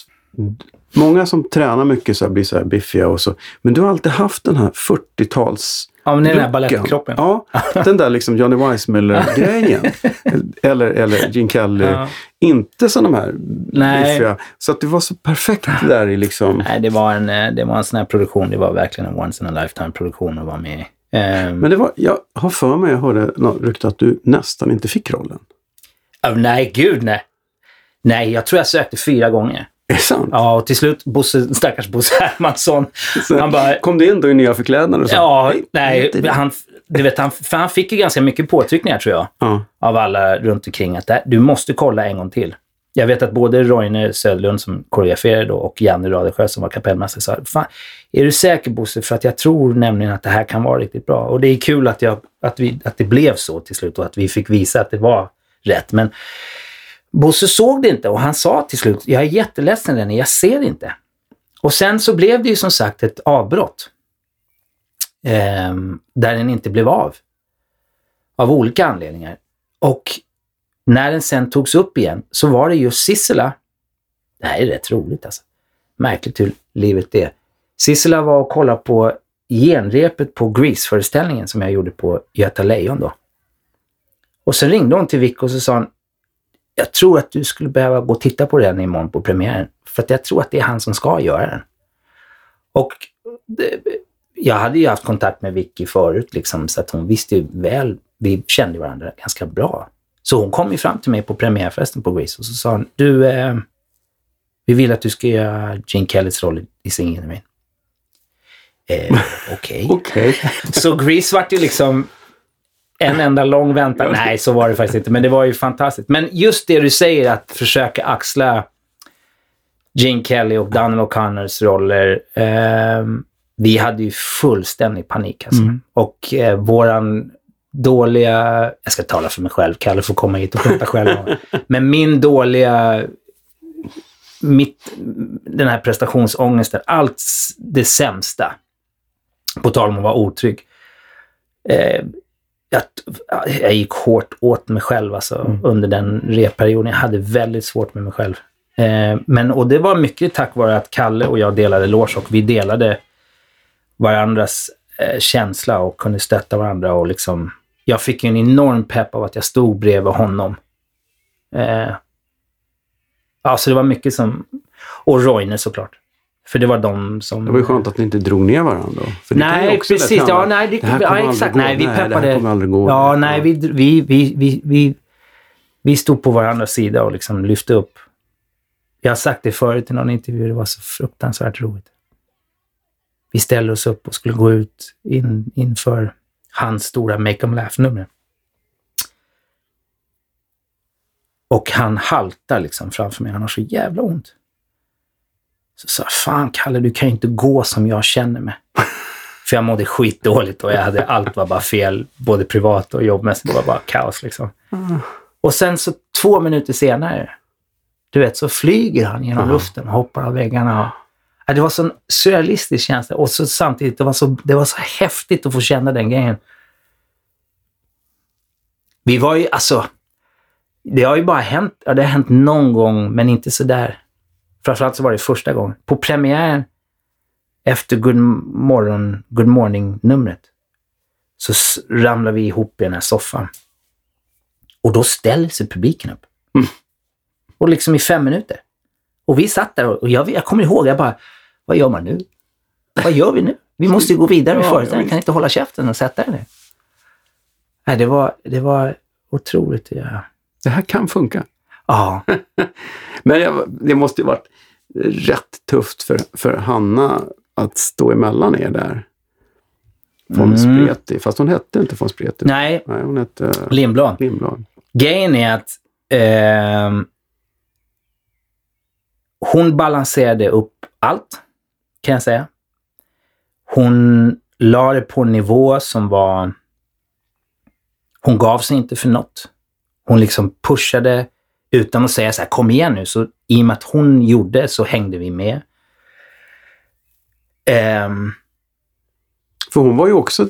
Många som tränar mycket så blir så här biffiga och så. Men du har alltid haft den här 40-tals... Ja, men det är den här balettkroppen. [LAUGHS] Ja, den där liksom Johnny Weissmuller-grejen. [LAUGHS] eller, eller Gene Kelly. Ja. Inte som de här Nej. Så att det var så perfekt där i liksom... Nej, det var en, eh, det var en sån här produktion. Det var verkligen en once in a lifetime produktion att vara med i. Ehm, Men det var, jag har för mig, jag hörde rykte att du nästan inte fick rollen. oh, nej, gud nej. Nej, jag tror jag sökte fyra gånger. Är det sant? Ja, och till slut, Bosse, stackars Bosse Hermansson, Så han bara... Kom du in då i nya förklädnader? Ja, nej, det. han, du vet, han, för han fick ju ganska mycket påtryckningar tror jag. Ja. av alla runt omkring att det, du måste kolla en gång till. Jag vet att både Roine Söderlund som koreograferade och Janne Radesjö som var kapellmästare sa Fan, är du säker Bosse? För att jag tror nämligen att det här kan vara riktigt bra. Och det är kul att, jag, att, vi, att det blev så till slut och att vi fick visa att det var rätt. Men Bosse såg det inte och han sa till slut, jag är jätteledsen Rennie, jag ser det inte. Och sen så blev det ju som sagt ett avbrott. Eh, där den inte blev av. Av olika anledningar. Och när den sen togs upp igen så var det just Sissela. Det här är rätt roligt alltså. Märkligt hur livet är. Sissela var och kollade på genrepet på Grease-föreställningen som jag gjorde på Göta Lejon då. Och sen ringde hon till Vic och så sa hon, jag tror att du skulle behöva gå och titta på den imorgon på premiären. För att jag tror att det är han som ska göra den. Och det, jag hade ju haft kontakt med Vicky förut, liksom, så att hon visste ju väl, vi kände varandra ganska bra. Så hon kom ju fram till mig på premiärfesten på Grease och så sa hon, du, eh, vi vill att du ska göra Gene Kellys roll i- i Singing in the Rain. Eh, [LAUGHS] Okej. Okej. [LAUGHS] Så Grease vart ju liksom en enda lång väntan. Nej, så var det faktiskt inte, men det var ju fantastiskt. Men just det du säger, att försöka axla Gene Kelly och Donald O'Connors roller. ehm, vi hade ju fullständig panik alltså. Och eh, våran dåliga, jag ska tala för mig själv, Kalle får komma hit och prata själv. [LAUGHS] Men min dåliga, mitt, den här prestationsångesten, allt det sämsta. På tal om att vara otrygg. Eh, jag, jag gick hårt åt mig själv alltså, under den repperioden. Jag hade väldigt svårt med mig själv. Eh, men, och det var mycket tack vare att Kalle och jag delade loge och vi delade varandras eh, känsla och kunde stötta varandra. Och liksom, jag fick en enorm pepp av att jag stod bredvid honom. Eh, ja, så det var mycket som... Och Roine såklart. För det var de som... Det var ju skönt att ni inte drog ner varandra. För det Nej, precis. Ja, nej, det, Det här ja, kommer aldrig exakt. Nej, vi Nej, det här peppade. kommer aldrig gå. Ja, Ja. nej, vi, vi, vi, vi, vi, vi stod på varandras sida och liksom lyfte upp. Jag har sagt det förut i någon intervju, det var så fruktansvärt roligt. Vi ställde oss upp och skulle gå ut in, inför hans stora Make 'em Laugh-nummer. Och han haltar liksom framför mig. Han har så jävla ont. Så sa jag, fan Kalle, du kan ju inte gå som jag känner mig. [LAUGHS] För jag mådde skitdåligt och jag hade, allt var bara fel, både privat och jobbmässigt. Det var bara kaos liksom. Och sen så två minuter senare, du vet, så flyger han genom luften och hoppar av väggarna. Och, ja, det var så en surrealistisk känsla och så samtidigt, det var, så, det var så häftigt att få känna den grejen. Vi var ju, alltså, det har ju bara hänt, ja, det har hänt någon gång, men inte så där. Framförallt så var det första gången. På premiären efter Good Morning, Good Morning-numret så ramlar vi ihop i den här soffan. Och då ställer sig publiken upp. Och liksom i fem minuter. Och vi satt där och jag, jag kommer ihåg, jag bara, vad gör man nu? Vad gör vi nu? Vi måste ju gå vidare med Ja, föreställningen. ja, kan inte hålla käften och sätta den ner. Nej, det var, det var otroligt göra. Det här kan funka. Ja, [LAUGHS] Men jag, det måste ju varit rätt tufft för, för Hanna att stå emellan er där. von Mm. Spreti. Fast hon hette inte von Spreti. Nej, Nej, hon hette Lindblad. Lindblad. Grejen är att ehm, hon balanserade upp allt, kan jag säga. Hon la det på en nivå som var... Hon gav sig inte för något. Hon liksom pushade utan att säga så här, kom igen nu. Så i och med att hon gjorde så hängde vi med. Ehm, För hon var ju också,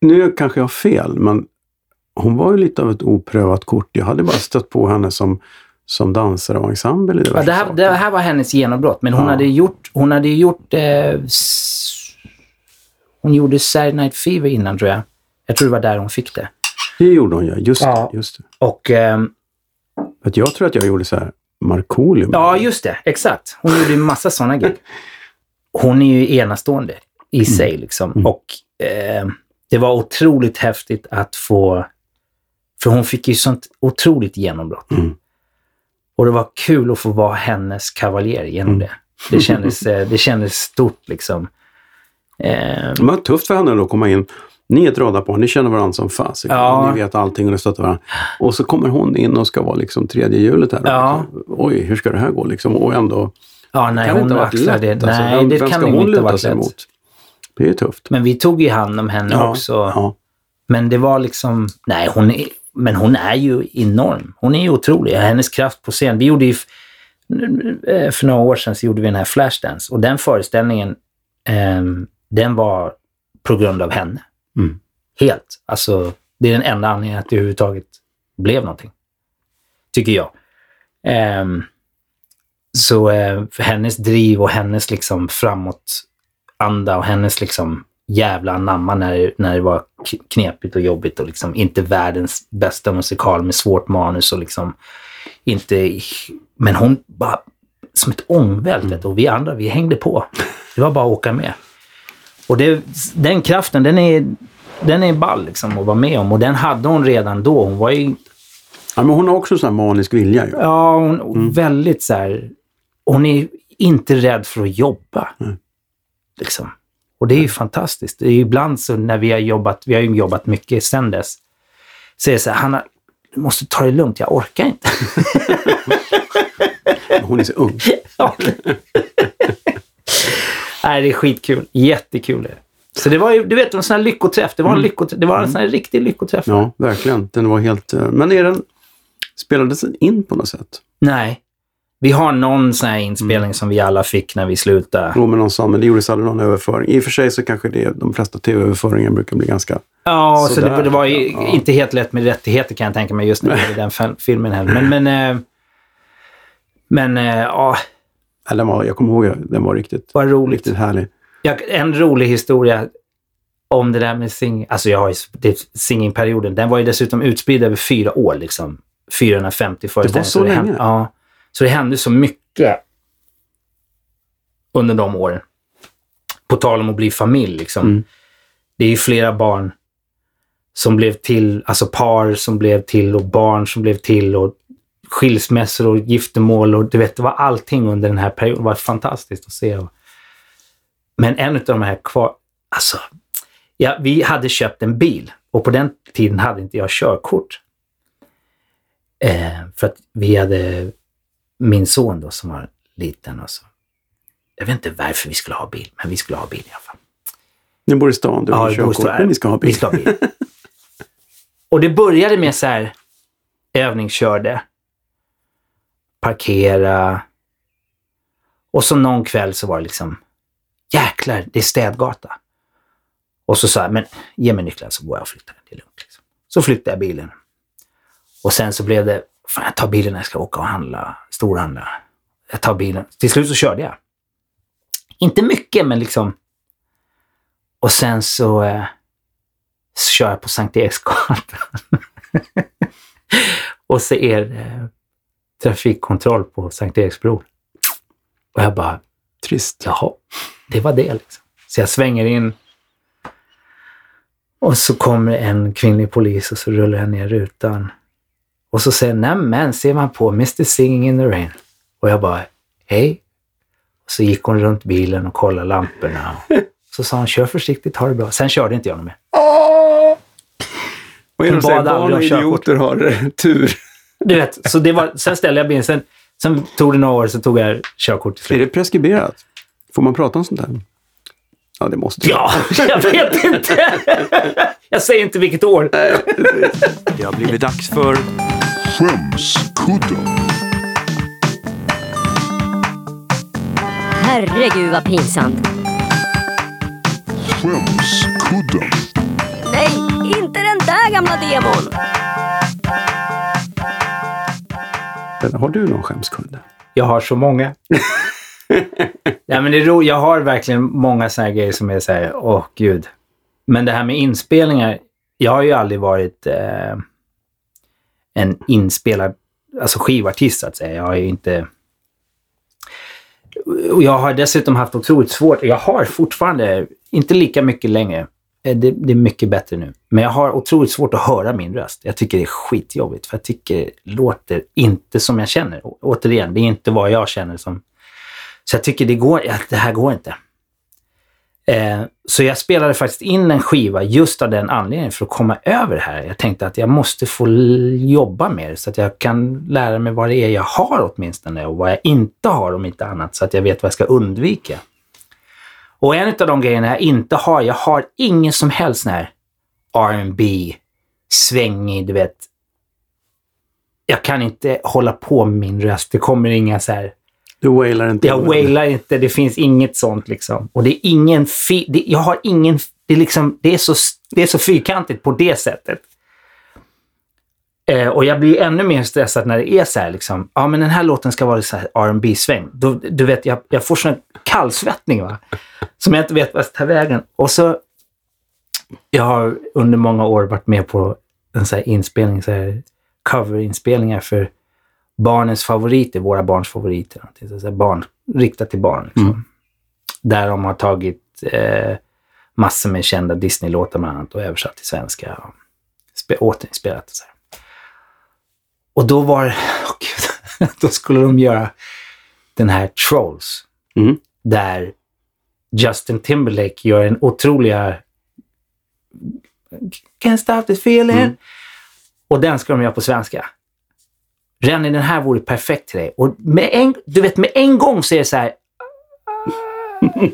nu kanske jag har fel, men hon var ju lite av ett oprövat kort. Jag hade bara stött på henne som, som dansare och ensemble i Ja, det, här, det här var hennes genombrott, men hon Ja. hade gjort, hon hade gjort eh, hon gjorde Saturday Night Fever innan tror jag. Jag tror det var där hon fick det. Det gjorde hon ja, just, Ja. det, just det. Och För att jag tror att jag gjorde så här Markoolio. ja, just det. Exakt. Hon gjorde ju massa sådana gig. Hon är ju enastående i sig liksom. Mm. Och eh, det var otroligt häftigt att få... För hon fick ju sånt otroligt genombrott. Mm. Och det var kul att få vara hennes kavaljer genom Mm. det. Det kändes, eh, det kändes stort liksom. Eh, Det var tufft för henne då att komma in. Ni är ett radarpar, ni känner varandra som fasiken. Ja. Ni vet allting och ni stöttar varandra. Och så kommer hon in och ska vara liksom tredje hjulet här. Ja. Liksom. Oj, hur ska det här gå liksom? Och ändå ja, nej, kan hon inte lätt. det. Alltså, Nej, vem, det vem kan ska hon inte luta sig mot? Det är ju tufft. Men vi tog ju hand om henne också. Ja. Men det var liksom, nej hon är, men hon är ju enorm. Hon är ju otrolig. Hennes kraft på scen. Vi gjorde ju, eh, för några år sedan så gjorde vi den här Flashdance och den föreställningen, ehm, den var på grund av henne. Mm. Helt. Alltså, det är den enda anledningen att det överhuvudtaget blev någonting. Tycker jag. Ehm, så eh, hennes driv och hennes liksom framåtanda och hennes liksom jävla anamma när, när det var knepigt och jobbigt och liksom inte världens bästa musikal med svårt manus och liksom inte... Men hon bara som ett ångvält du, och vi andra vi hängde på. Det var bara att åka med. Och det, den kraften, den är, den är ball liksom att vara med om och den hade hon redan då. Hon var ju Ja, men hon har också sån här manisk vilja ju. Ja, hon väldigt så här... Hon är inte rädd för att jobba. Mm. Liksom. Och det är ju fantastiskt. Det är ibland så när vi har jobbat, vi har ju jobbat mycket sen dess, så är det så här, Hanna, du måste ta det lugnt, jag orkar inte. [LAUGHS] Hon är så ung. [LAUGHS] Ja. Nej, det är skitkul. Jättekul är det. Så det var ju, du vet, en sån här lyckoträff. Det var en, lyckoträff. Det var en sån här riktig lyckoträff. Ja, verkligen. Den var helt... eh, Men är den... Spelades den in på något sätt? Nej. Vi har någon sån här inspelning som vi alla fick när vi slutade. Jo, men någon sa, men det gjordes aldrig någon överföring. I och för sig så kanske det, de flesta tv-överföringar brukar bli ganska... Ja, så, det, det var ju ja. inte helt lätt med rättigheter kan jag tänka mig just när det gäller den fil- filmen heller. Men, men, eh, men eh, ja, Ja, den var, jag kommer ihåg, den var riktigt, vad roligt. riktigt härlig. Jag, en rolig historia om det där med sing, alltså jag har ju, det, singingperioden, den var ju dessutom utspridd över fyra år liksom. 450 föreställningar. så hände, länge? Ja. Så det hände så mycket under de åren. På tal om att bli familj liksom. Mm. Det är ju flera barn som blev till, alltså par som blev till och barn som blev till och skilsmässor och giftermål och du vet, det var allting under den här perioden. Det var fantastiskt att se. Men en av de här kvar, alltså, ja, vi hade köpt en bil och på den tiden hade inte jag körkort. Eh, för att vi hade min son då som var liten och så. Jag vet inte varför vi skulle ha bil, men vi skulle ha bil i alla fall. Ni bor i stan, du har i körkort, men ni ska ha bil. Vi ska ha bil. och det började med så här övningskörde, parkera och så någon kväll så var det liksom jäklar, det är städgata. Och så sa jag, men ge mig nycklarna så går jag och flyttar. Det är lugnt. Liksom. Så flyttade jag bilen. Och sen så blev det, fan jag tar bilen när jag ska åka och handla, storhandla. Jag tar bilen. Till slut så körde jag. Inte mycket, men liksom. Och sen så, eh, så kör jag på Sankt Eriksgatan. [LAUGHS] och så är det eh, trafikkontroll på Sankt Eriksbron. Och jag bara, Trist. Jaha, det var det liksom. Så jag svänger in och så kommer en kvinnlig polis och så rullar jag ner rutan. Och så säger nämen, ser man på Mr Singing in the Rain. Och jag bara, hej. Och så gick hon runt bilen och kollade lamporna. Så sa han, kör försiktigt, ha det bra. Sen körde inte jag någon mer. Vad är det de Hon säger? Barn och idioter har tur. Du vet, så det var, sen ställde jag bilen. Sen, sen tog det några år, så tog jag körkort Är det preskriberat? Får man prata om sånt där? Ja, det måste Ja, [LAUGHS] jag vet inte. Jag säger inte vilket år. Det har blivit dags för Skämskudden. Herregud vad pinsamt. Skämskudden. Nej, inte den där gamla demon. Har du någon skämskudde? Jag har så många. [LAUGHS] ja, men det är ro, jag har verkligen många här grejer som är så här, åh gud. Men det här med inspelningar, jag har ju aldrig varit eh, en inspelad, alltså skivartist så att säga. Jag har ju inte... Och jag har dessutom haft otroligt svårt, jag har fortfarande, inte lika mycket längre, Eh, det, det är mycket bättre nu. Men jag har otroligt svårt att höra min röst. Jag tycker det är skitjobbigt för jag tycker det låter inte som jag känner. Å- Återigen, det är inte vad jag känner som... Så jag tycker det går, ja, det här går inte. Eh, så jag spelade faktiskt in en skiva just av den anledningen för att komma över det här. Jag tänkte att jag måste få jobba med det så att jag kan lära mig vad det är jag har åtminstone och vad jag inte har om inte annat så att jag vet vad jag ska undvika. Och en av de grejerna jag inte har, jag har ingen som helst sån här R&B svängig, du vet. Jag kan inte hålla på med min röst. Det kommer inga så här Du wailar inte? jag wailar inte, det finns inget sånt liksom. Och det är ingen... Fi, det, jag har ingen... Det är, liksom, det, är så, det är så fyrkantigt på det sättet. Eh, och jag blir ännu mer stressad när det är så här liksom, ja men den här låten ska vara så här rb sväng Då, Du vet, jag, jag får sån kallsvettning va. Som jag inte vet vart jag ska ta vägen. Och så... Jag har under många år varit med på en så här inspelning, så här coverinspelningar för barnens favoriter, våra barns favoriter. Så, så barn, riktat till barn. Liksom. Där de har tagit eh, massor med kända Disney-låtar bland annat och översatt till svenska. Och spe, återinspelat och så här. Och då var [LAUGHS] åh gud, [LAUGHS] då skulle de göra den här Trolls. Mm. Där Justin Timberlake gör en otroliga Can't stop this feeling. Mm. Och den ska de göra på svenska. Rennie, den här vore perfekt till dig. Och med en, du vet, med en gång så är det så här...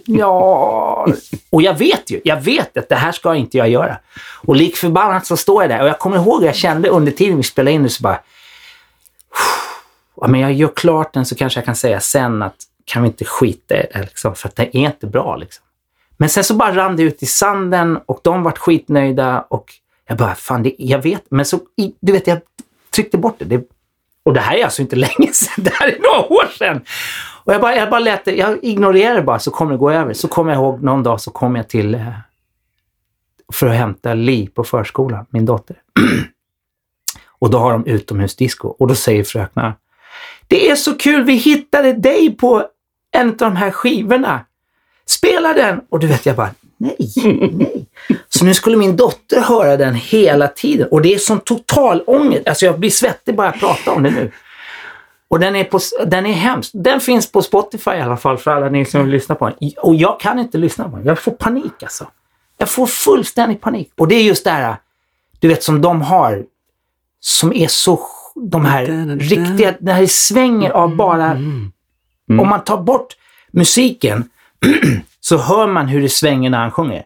Ja... [LAUGHS] Och jag vet ju, jag vet att det här ska inte jag göra. Och lik förbannat så står jag där. Och jag kommer ihåg, jag kände under tiden vi spelade in det så bara... Ja, men jag gör klart den så kanske jag kan säga sen att kan vi inte skita i det liksom, för att det är inte bra. Liksom. Men sen så bara rann det ut i sanden och de vart skitnöjda och jag bara, fan, det, jag vet. Men så, du vet, jag tryckte bort det. det. Och det här är alltså inte [LAUGHS] länge sedan, det här är några år sedan. Och jag bara, jag bara lät det, jag ignorerade det bara så kommer det gå över. Så kommer jag ihåg någon dag så kom jag till eh, för att hämta Li på förskolan, min dotter. [CLEARS THROAT] och då har de utomhusdisco och då säger fröknarna, det är så kul, vi hittade dig på en av de här skivorna. Spela den! Och du vet, jag bara, nej, nej. Så nu skulle min dotter höra den hela tiden. Och det är sån total ångest. Alltså jag blir svettig bara jag pratar om det nu. Och den är, på, den är hemsk. Den finns på Spotify i alla fall för alla ni som vill lyssna på den. Och jag kan inte lyssna på den. Jag får panik alltså. Jag får fullständig panik. Och det är just det här, du vet, som de har, som är så, de här riktiga, det här svänger av bara, om man tar bort musiken [CLEARS THROAT] så hör man hur det svänger när han sjunger.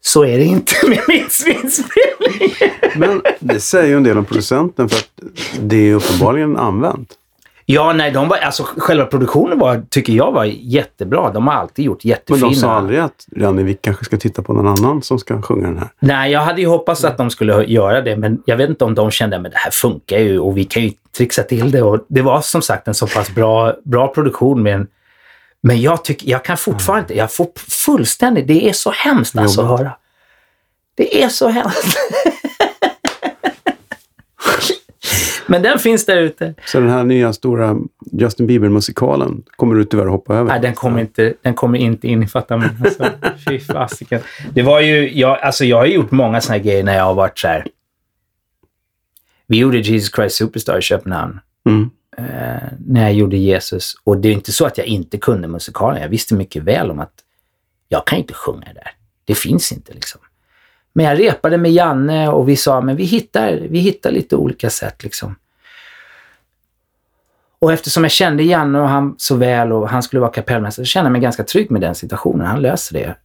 Så är det inte [LAUGHS] med min inspelning. Men det säger ju en del om producenten för att det är uppenbarligen använt. Ja, nej, de var, alltså själva produktionen var, tycker jag var jättebra. De har alltid gjort Men jättefina. de sa aldrig att Janne, vi kanske ska titta på någon annan som ska sjunga den här. Nej, jag hade ju hoppats att de skulle göra det, men jag vet inte om de kände att det här funkar ju och vi kan ju trixa till det. Och det var som sagt en så pass bra, bra produktion med en men jag tycker, jag kan fortfarande inte, jag får fullständigt, det är så hemskt alltså att höra. Det är så hemskt. [LAUGHS] Men den finns där ute. Så den här nya stora Justin Bieber-musikalen kommer du tyvärr hoppa över. Nej, den kommer inte, den kommer inte innefatta mig. Alltså, [LAUGHS] fy fasiken. Det var ju, jag, alltså jag har gjort många såna här grejer när jag har varit så här. Vi gjorde Jesus Christ Superstar i Köpenhamn. Mm. Eh, när jag gjorde Jesus. Och det är inte så att jag inte kunde musikalen. Jag visste mycket väl om att Jag kan inte sjunga där. Det finns inte liksom. Men jag repade med Janne och vi sa, men vi hittar, vi hittar lite olika sätt liksom. Och eftersom jag kände Janne och han så väl och han skulle vara kapellmästare, så kände jag mig ganska trygg med den situationen. Han löser det.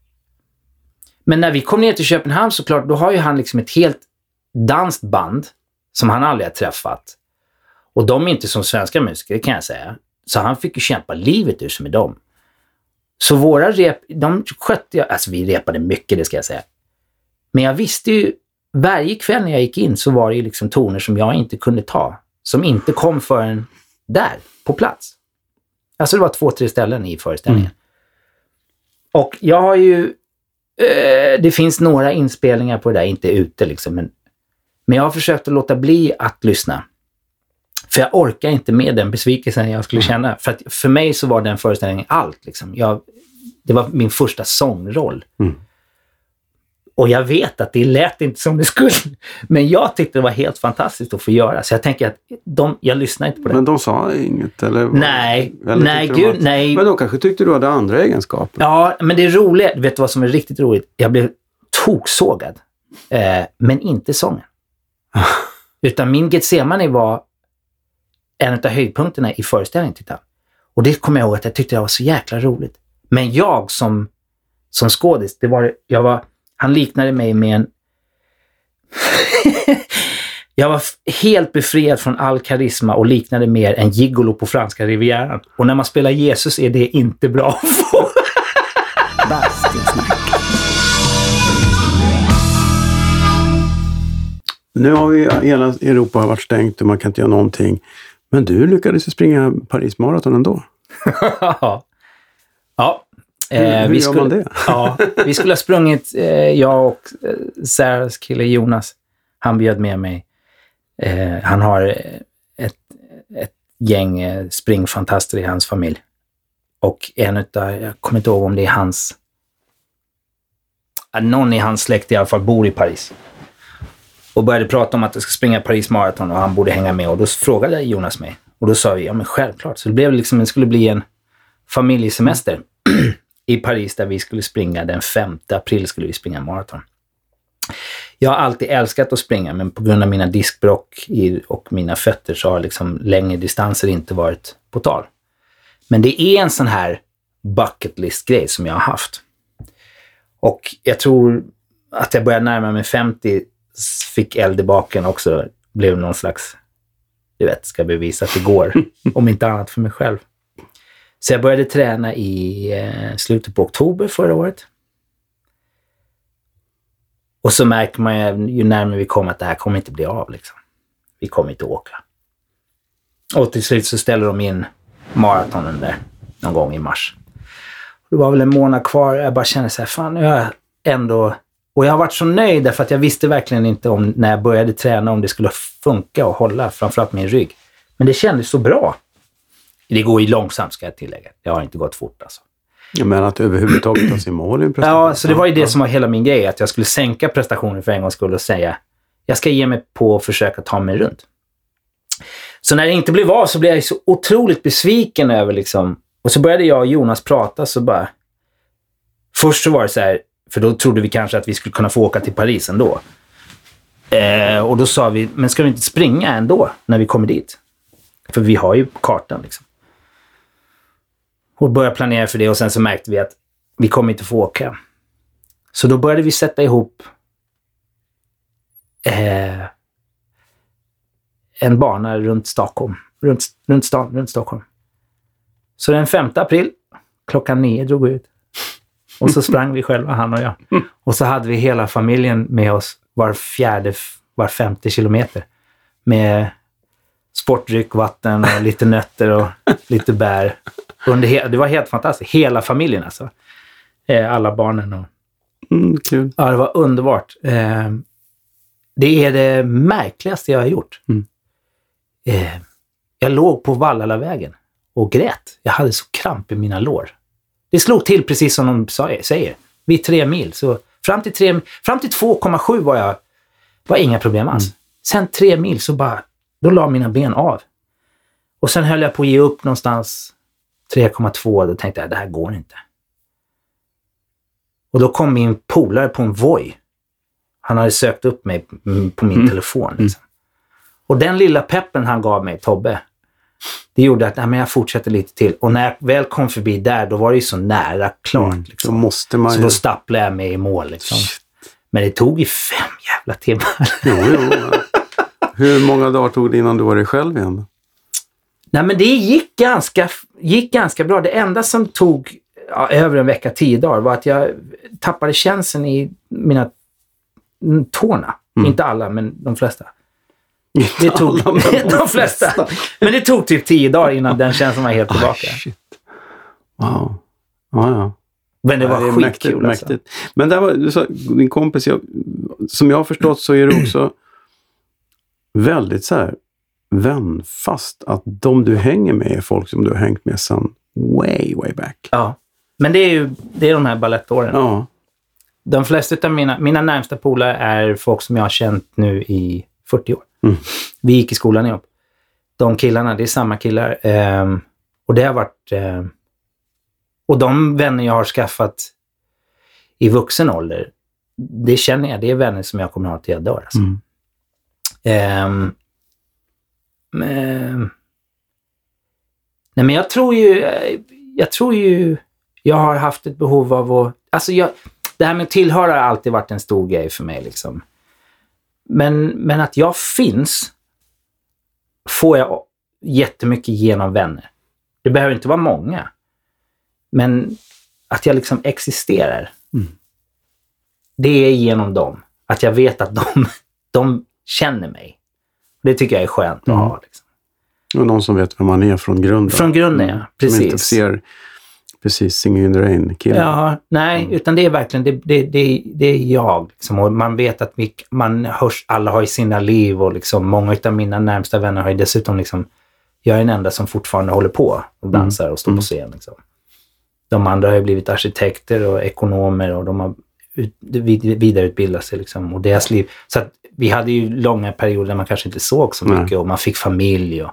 Men när vi kom ner till Köpenhamn såklart, då har ju han liksom ett helt danskt band som han aldrig har träffat. Och de är inte som svenska musiker, kan jag säga. Så han fick ju kämpa livet ur sig med dem. Så våra rep, de skötte jag, alltså vi repade mycket, det ska jag säga. Men jag visste ju, varje kväll när jag gick in så var det ju liksom toner som jag inte kunde ta. Som inte kom förrän där, på plats. Alltså det var två, tre ställen i föreställningen. Mm. Och jag har ju, eh, det finns några inspelningar på det där, inte ute liksom, men, men jag har försökt att låta bli att lyssna. För jag orkar inte med den besvikelsen jag skulle känna. För att för mig så var den föreställningen allt. Liksom. Jag, det var min första sångroll. Mm. Och jag vet att det lät inte som det skulle. Men jag tyckte det var helt fantastiskt att få göra. Så jag tänker att de, jag lyssnar inte på det. Men de sa inget? Eller? Nej, Eller nej, tyckte gud, att- nej. Men de kanske tyckte du hade andra egenskaper? Ja, men det roliga, vet du vad som är riktigt roligt? Jag blev toksågad. Eh, men inte sången. [LAUGHS] Utan min Getsemane var en av höjdpunkterna i föreställningen, titta. Och det kommer jag ihåg att jag tyckte det var så jäkla roligt. Men jag som, som skådis, det var, jag var, han liknade mig med en... [LAUGHS] jag var helt befriad från all karisma och liknade mer en gigolo på franska rivieran. Och när man spelar Jesus är det inte bra att få. [LAUGHS] Nu har vi hela Europa varit stängt och man kan inte göra någonting. Men du lyckades ju springa Paris Marathon ändå. [LAUGHS] ja. Hur- Eh, hur vi gör skulle, man det? [LAUGHS] ja, vi skulle ha sprungit, eh, jag och eh, Sarahs kille Jonas. Han bjöd med mig. Han har ett, ett gäng springfantaster i hans familj. Och en utav, jag kommer inte ihåg om det är hans, någon i hans släkt i alla fall bor i Paris. Och började prata om att jag ska springa Paris Marathon och han borde hänga med. Och då frågade Jonas mig. Och då sa vi, ja men självklart. Så det blev liksom, det skulle bli en familjesemester [CLEARS THROAT] i Paris där vi skulle springa den 5 april skulle vi springa maraton. Jag har alltid älskat att springa men på grund av mina diskbråck i, och mina fötter så har liksom längre distanser inte varit på tal. Men det är en sån här bucket list-grej som jag har haft. Och jag tror att jag började närma mig 50, fick eld i baken också, blev någon slags, du vet, ska bevisa att det går. [LAUGHS] om inte annat för mig själv. Så jag började träna i eh, slutet på oktober förra året. Och så märker man ju, ju närmare vi kommer att det här kommer inte bli av. Liksom. Vi kommer inte åka. Och till slut så ställer de in maratonen där någon gång i mars. Det var väl en månad kvar. Jag bara kände så här, fan nu har jag ändå... Och jag har varit så nöjd därför att jag visste verkligen inte om när jag började träna om det skulle funka och hålla, framförallt min rygg. Men det kändes så bra. Det går ju långsamt ska jag tillägga. Det har inte gått fort alltså. Menar att överhuvudtaget ta sig mål i en prestation. Ja, så det var ju det som var hela min grej. Att jag skulle sänka prestationen för en gångs skull och säga jag ska ge mig på att försöka ta mig runt. Så när det inte blev av så blev jag så otroligt besviken över liksom... Och så började jag och Jonas prata så bara... Först så var det så här, för då trodde vi kanske att vi skulle kunna få åka till Paris ändå. Eh, och då sa vi, men ska vi inte springa ändå när vi kommer dit? För vi har ju kartan liksom. Och började planera för det och sen så märkte vi att vi kommer inte få åka. Så då började vi sätta ihop eh, en bana runt Stockholm. Runt, runt stan, runt Stockholm. Så den 5 april, klockan nio drog vi ut. Och så sprang vi själva, han och jag. Och så hade vi hela familjen med oss var fjärde, var femte kilometer. Med sportdryck, vatten och lite nötter och lite bär. Under det var helt fantastiskt. Hela familjen alltså. Eh, alla barnen och Mm, kul. Ja, det var underbart. Eh, det är det märkligaste jag har gjort. Mm. Eh, jag låg på Vallalavägen och grät. Jag hade så kramp i mina lår. Det slog till precis som de säger. Vid tre mil. Så fram till, tre, fram till 2,7 var jag var inga problem alls. Sen tre mil så bara, då la mina ben av. Och sen höll jag på att ge upp någonstans 3,2. Då tänkte jag, det här går inte. Och då kom min polare på en Voi. Han hade sökt upp mig mm, på min telefon. Liksom. Och den lilla peppen han gav mig, Tobbe, det gjorde att nej, men jag fortsätter lite till. Och när jag väl kom förbi där, då var det ju så nära klart. Mm. Liksom. Måste man Så ju... då stapplade jag mig i mål. Liksom. Men det tog ju fem jävla timmar. Jo, jo. [LAUGHS] Hur många dagar tog det innan du var dig själv igen? Nej, men det gick ganska, gick ganska bra. Det enda som tog ja, över en vecka, tio dagar, var att jag tappade känseln i mina mm, tårna. Inte alla, men de flesta. Det tog, alla, men [LAUGHS] de flesta. Men det tog typ tio dagar innan den känslan var helt tillbaka. shit. Wow. Ja, ja. Men det var Ja, är skitkul mäktigt, alltså. mäktigt. Men där var, du sa, din kompis, jag, som jag har förstått så är det också [CLEARS THROAT] väldigt så här vänfast att de du hänger med är folk som du har hängt med sedan way, way back. Ja. Men det är ju det är de här balettåren. Ja. De flesta av mina, mina närmsta polare är folk som jag har känt nu i 40 år. Mm. Vi gick i skolan ihop. De killarna, det är samma killar. Ehm, och det har varit... ehm, och de vänner jag har skaffat i vuxen ålder, det känner jag, det är vänner som jag kommer ha till jag dör. Alltså. Mm. Ehm, men, nej, men jag tror ju, jag tror ju jag har haft ett behov av att, alltså jag, det här med tillhöra har alltid varit en stor grej för mig liksom. Men, men att jag finns får jag jättemycket genom vänner. Det behöver inte vara många. Men att jag liksom existerar. Mm. Det är genom dem. Att jag vet att de, [LAUGHS] de känner mig. Det tycker jag är skönt att Mm. ha. Liksom. Och någon som vet vem man är från grunden. Från grunden, ja. Som inte Precis. ser precis Singing in the Rain-killen. Ja, nej, utan det är verkligen, det, det, det, det är jag. Liksom. Och man vet att vi, man hörs, alla har ju sina liv och liksom, många av mina närmsta vänner har ju dessutom liksom, jag är den enda som fortfarande håller på och dansar och står på scen. Liksom. De andra har ju blivit arkitekter och ekonomer och de har ut, vid- vidareutbildat sig liksom, och deras liv. Så att vi hade ju långa perioder där man kanske inte såg så Nej. mycket och man fick familj. Och,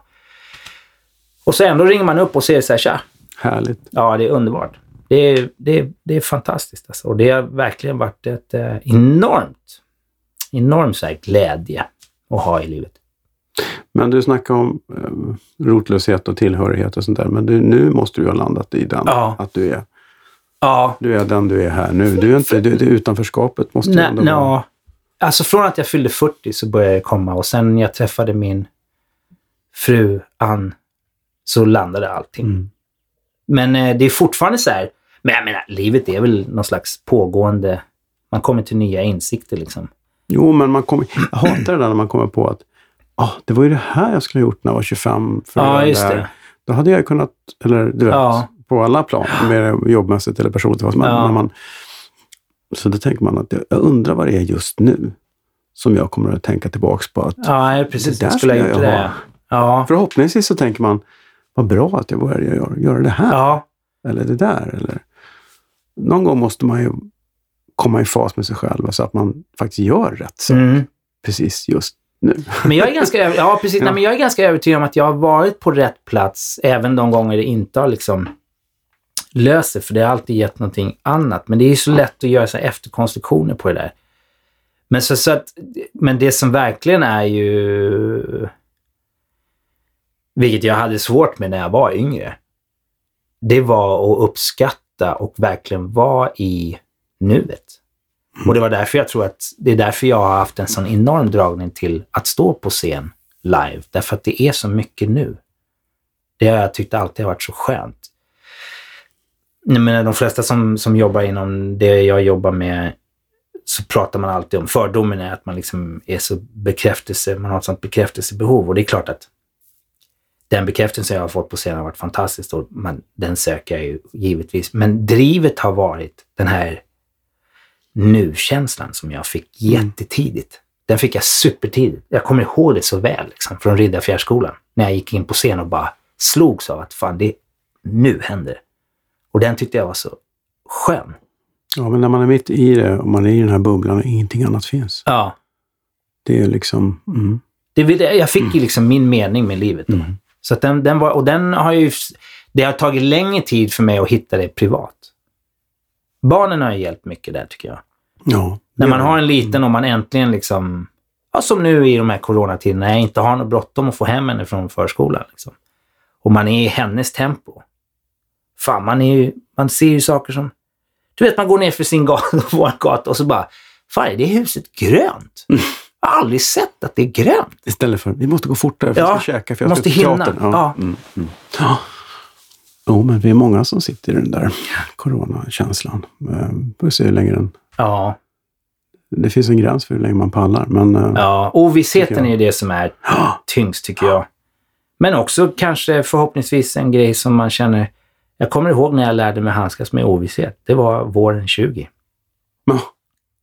och så ändå ringer man upp och säger så här, tja, Härligt. Ja, det är underbart. Det är, det är, det är fantastiskt. Alltså. Och det har verkligen varit ett eh, enormt, enorm så här, glädje att ha i livet. Men du snackar om eh, rotlöshet och tillhörighet och sånt där. Men du, nu måste du ha landat i den. Ja. Att du är, Ja, du är den du är här nu. Du är inte, du, det utanförskapet måste nej, ändå vara... no. Alltså från att jag fyllde 40 så började det komma och sen jag träffade min fru Ann så landade allting. Mm. Men eh, det är fortfarande så här, men jag menar, livet är väl någon slags pågående, man kommer till nya insikter liksom. Jo, men man kommer, jag hatar det där när man kommer på att ah, det var ju det här jag skulle ha gjort när jag var 25. För Ja, just här. det. Då hade jag kunnat, eller du vet, Ja. På alla plan, mer jobbmässigt eller personligt. som- Ja. Man, så då tänker man att jag, jag undrar vad det är just nu som jag kommer att tänka tillbaks på. Att, Ja, precis. Det där Jag skulle ha jag det. ha. Ja. Förhoppningsvis så tänker man, vad bra att jag började göra, göra det här. Ja, Eller det där. Eller. Någon gång måste man ju komma i fas med sig själv så att man faktiskt gör rätt sak mm. precis just nu. Men jag är ganska, [LAUGHS] ja, precis. Ja. Nej, men jag är ganska övertygad om att jag har varit på rätt plats även de gånger det inte har liksom sig, för det har alltid gett någonting annat. Men det är ju så lätt att göra så efterkonstruktioner på det där. Men, så, så att, men det som verkligen är ju, vilket jag hade svårt med när jag var yngre, det var att uppskatta och verkligen vara i nuet. Och det var därför jag tror att det är därför jag har haft en sån enorm dragning till att stå på scen live. Därför att det är så mycket nu. Det har jag tyckt alltid har varit så skönt. Jag menar, de flesta som, som jobbar inom det jag jobbar med så pratar man alltid om fördomen är att man liksom är så bekräftelse, man har ett sånt bekräftelsebehov. Och det är klart att den bekräftelsen jag har fått på scenen har varit fantastisk och man, den söker jag ju givetvis. Men drivet har varit den här nu-känslan som jag fick jättetidigt. Den fick jag supertidigt. Jag kommer ihåg det så väl liksom, från Riddarfjärdsskolan. När jag gick in på scen och bara slogs av att fan, det nu händer det. Och den tyckte jag var så skön. Ja, men när man är mitt i det och man är i den här bubblan och ingenting annat finns. Ja. Det är liksom... Mm. Det, jag fick ju liksom min mening med livet. Då. Mm. Så den, den var, och den har ju, det har tagit längre tid för mig att hitta det privat. Barnen har ju hjälpt mycket där tycker jag. Ja. När man har en liten och man äntligen liksom, ja, som nu i de här coronatiderna, när jag inte har något bråttom att få hem henne från förskolan. Liksom. Och man är i hennes tempo. Fan, man, är ju, man ser ju saker som... Du vet, man går ner för sin gata, [LAUGHS] vår gata och så bara, fan är det huset grönt? Jag har aldrig sett att det är grönt. Istället för, vi måste gå fortare för Ja, jag ska käka för jag måste ska hinna. teatern. Ja. Mm, mm. Ja. Jo, men vi är många som sitter i den där coronakänslan. Eh, Får se hur länge den... Ja, Det finns en gräns för hur länge man pallar, men... eh, ja. ovissheten är ju det som är tyngst tycker jag. Men också kanske förhoppningsvis en grej som man känner, jag kommer ihåg när jag lärde mig handskas med ovisshet. Det var våren 20. Ja.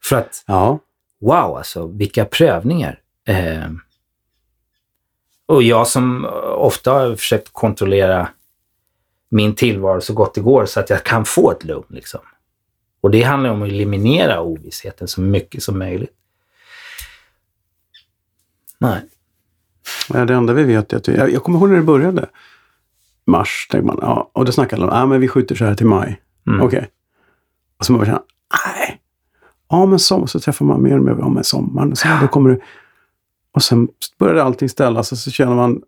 För att Ja. wow, alltså vilka prövningar. Eh, och jag som ofta har försökt kontrollera min tillvaro så gott det går så att jag kan få ett lugn. Liksom. Och det handlar om att eliminera ovissheten så mycket som möjligt. Nej. Ja, Det enda vi vet är att... Jag, jag kommer ihåg när det började. Mars, tänkte man. Ja, och då snackade alla om att ah, men vi skjuter så här till maj. Mm. Okej. Och så man bara nej. Ja, men som, så träffar man mer och mer, ja men sommaren, och sen, då kommer det... Och sen började allting ställas och så känner man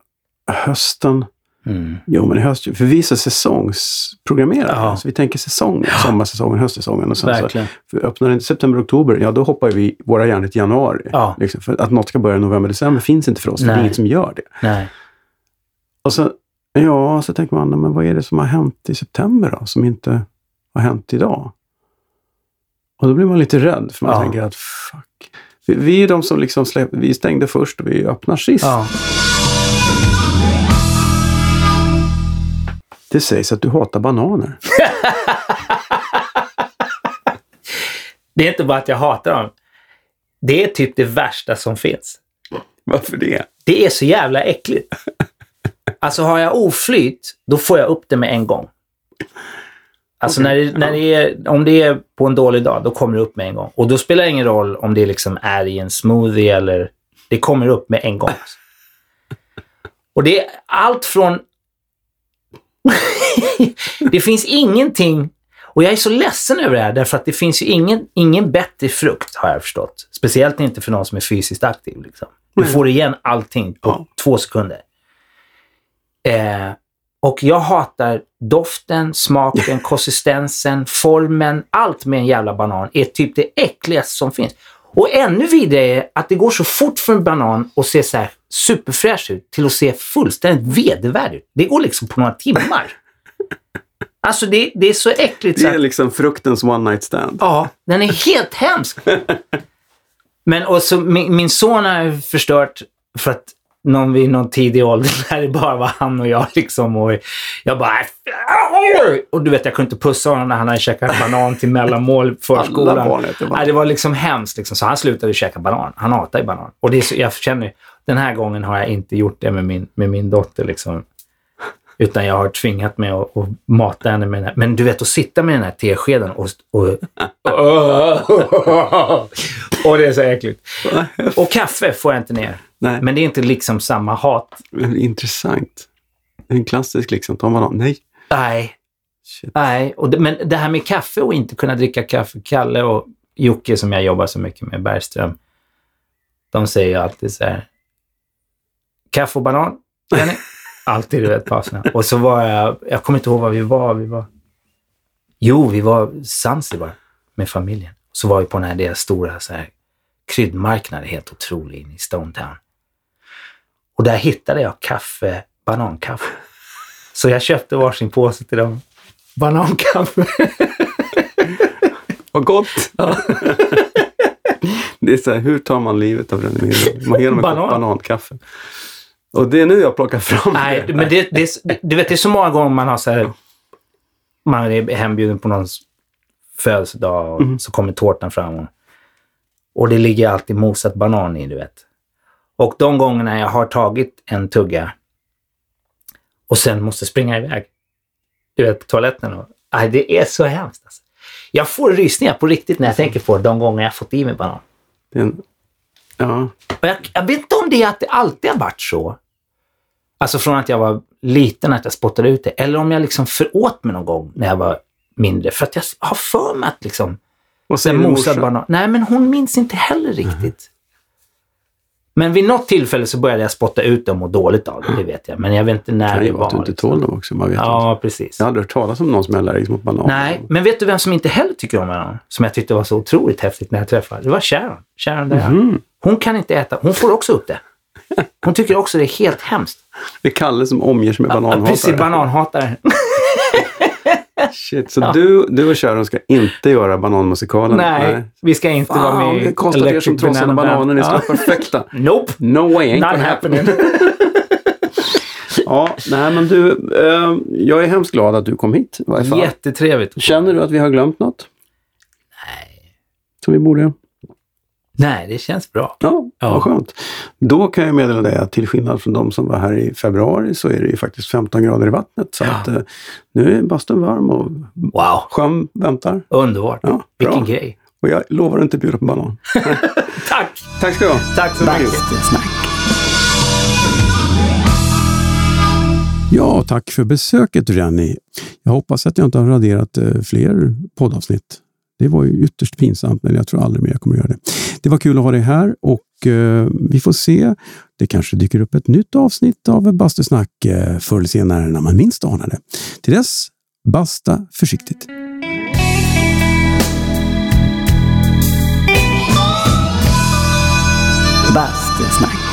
hösten. Mm. Jo, men i höst, för vi är så säsongsprogrammerade. Ja. Så vi tänker säsong, sommarsäsongen, höstsäsongen. Och sen så, för öppnar det inte september, oktober, ja då hoppar vi våra hjärnor till januari. Ja. Liksom, för att något ska börja i november, december finns inte för oss. För det är inget som gör det. Nej. Och så, ja, så tänker man, men vad är det som har hänt i september då, som inte har hänt idag? Och då blir man lite rädd, för man Ja. tänker att fuck. Vi, vi är de som liksom släpp, vi stängde först och vi öppnar sist. Ja. Det sägs att du hatar bananer. [LAUGHS] Det är inte bara att jag hatar dem. Det är typ det värsta som finns. Varför det? Det är så jävla äckligt. Alltså har jag oflyt, då får jag upp det med en gång. Alltså när det, när det är, om det är på en dålig dag, då kommer det upp med en gång. Och då spelar det ingen roll om det liksom är i en smoothie eller... Det kommer upp med en gång. [LAUGHS] Och det är allt från... [LAUGHS] det finns ingenting... Och jag är så ledsen över det här, därför att det finns ju ingen, ingen bättre frukt, har jag förstått. Speciellt inte för någon som är fysiskt aktiv. Liksom. Du får igen allting på Ja. två sekunder. Eh, och jag hatar doften, smaken, konsistensen, formen. Allt med en jävla banan är typ det äckligaste som finns. Och ännu vidare är att det går så fort för en banan att se så här superfräsch ut till att se fullständigt vedervärd ut. Det går liksom på några timmar. [LAUGHS] Alltså det, det är så äckligt. Det Så är att, liksom fruktens one night stand. Ja, den är helt hemsk. [LAUGHS] Men och så, min, min son har förstört för att någon vid någon tidig ålder [LAUGHS] när det bara var han och jag liksom. Och jag bara... Och du vet, jag kunde inte pussa honom när han hade käkat banan till mellanmål i [LAUGHS] förskolan. Nej, det var liksom hemskt. Liksom. Så han slutade käka banan. Han hatar ju banan. Och det är så, jag känner, den här gången har jag inte gjort det med min, med min dotter. Liksom. Utan jag har tvingat mig att, att mata henne med den här. Men du vet, att sitta med den här teskeden och... och, [LAUGHS] och det är så äckligt. Och kaffe får jag inte ner. Nej, Men det är inte liksom samma hat. intressant. En klassisk liksom, ta en banan. Nej. Nej, Shit. nej. Och det, men det här med kaffe och inte kunna dricka kaffe. Kalle och Jocke som jag jobbar så mycket med, Bergström. De säger alltid så här. Kaffe och banan? [LAUGHS] Alltid, du vet, pauserna. Och så var jag, jag kommer inte ihåg var vi var. Vi var jo, vi var Zanzibar med familjen. Så var vi på den här deras stora så här, kryddmarknad, helt otrolig, inne i Stone Town. Och där hittade jag kaffe, banankaffe. Så jag köpte varsin påse till dem. Banankaffe. Vad gott! det är så här, hur tar man livet av René Man ger dem kopp Banan. banankaffe. Och det är nu jag plockar fram Nej, det. men det, det, är- du vet, det är så många gånger man har så här, man är hembjuden på någons födelsedag och Mm. så kommer tårtan fram. Och, och det ligger alltid mosat banan i, du vet. Och de gångerna jag har tagit en tugga och sen måste springa iväg, du vet, på toaletten. Och, nej, det är så hemskt. Alltså. Jag får rysningar på riktigt när jag tänker på de gånger jag fått i mig banan. det är en, ja, Och jag, jag vet inte om det är att det alltid har varit så. Alltså från att jag var liten, att jag spottade ut det. Eller om jag liksom föråt mig någon gång när jag var mindre. För att jag har för mig att liksom, Vad sen mosad banan. Nej, men hon minns inte heller riktigt. Men vid något tillfälle så började jag spotta ut dem och må dåligt av det, det vet jag. Men jag vet inte Det när kan det ju vara att du var. inte liksom. tål dem också. Man vet inte. Ja, precis. Jag hade hört talas om någon som är allergisk mot banan. Nej, men vet du vem som inte heller tycker om banan? Som jag tyckte var så otroligt häftigt när jag träffade? Det var Sharon. Sharon där. Mhm. Hon kan inte äta. Hon får också upp det. Hon tycker också det är helt hemskt. Det är Kalle som omger sig med Ja, bananhatare. precis, bananhatare. Shit, så du, du och Sharon ska inte göra bananmusikalen? Nej, vi ska inte vara Fan, med att er som Electric Banana Band. bananer, ni ska Ja. vara perfekta. [LAUGHS] Nope, No way, ain't not happening. [LAUGHS] Ja, nej men du, eh, jag är hemskt glad att du kom hit i varje fall. Jättetrevligt. Känner du att vi har glömt något? Nej. Som vi borde? Nej, det känns bra. Ja, Ja. vad skönt. Då kan jag meddela dig att till skillnad från de som var här i februari så är det ju faktiskt 15 grader i vattnet. Så Ja. att, eh, nu är bastun varm och Wow, sjön väntar. underbart. Ja, bra. Vilken grej. Och jag lovar att inte bjuda på banan. [LAUGHS] Tack! Tack ska du ha. Tack så mycket. Ja, tack för besöket Renny. Jag hoppas att jag inte har raderat eh, fler poddavsnitt. Det var ju ytterst pinsamt, men jag tror aldrig mer jag kommer att göra det. Det var kul att ha dig här och eh, vi får se. Det kanske dyker upp ett nytt avsnitt av Bastusnack eh, förr eller senare när man minst anar det. Till dess, basta försiktigt. Bastusnack.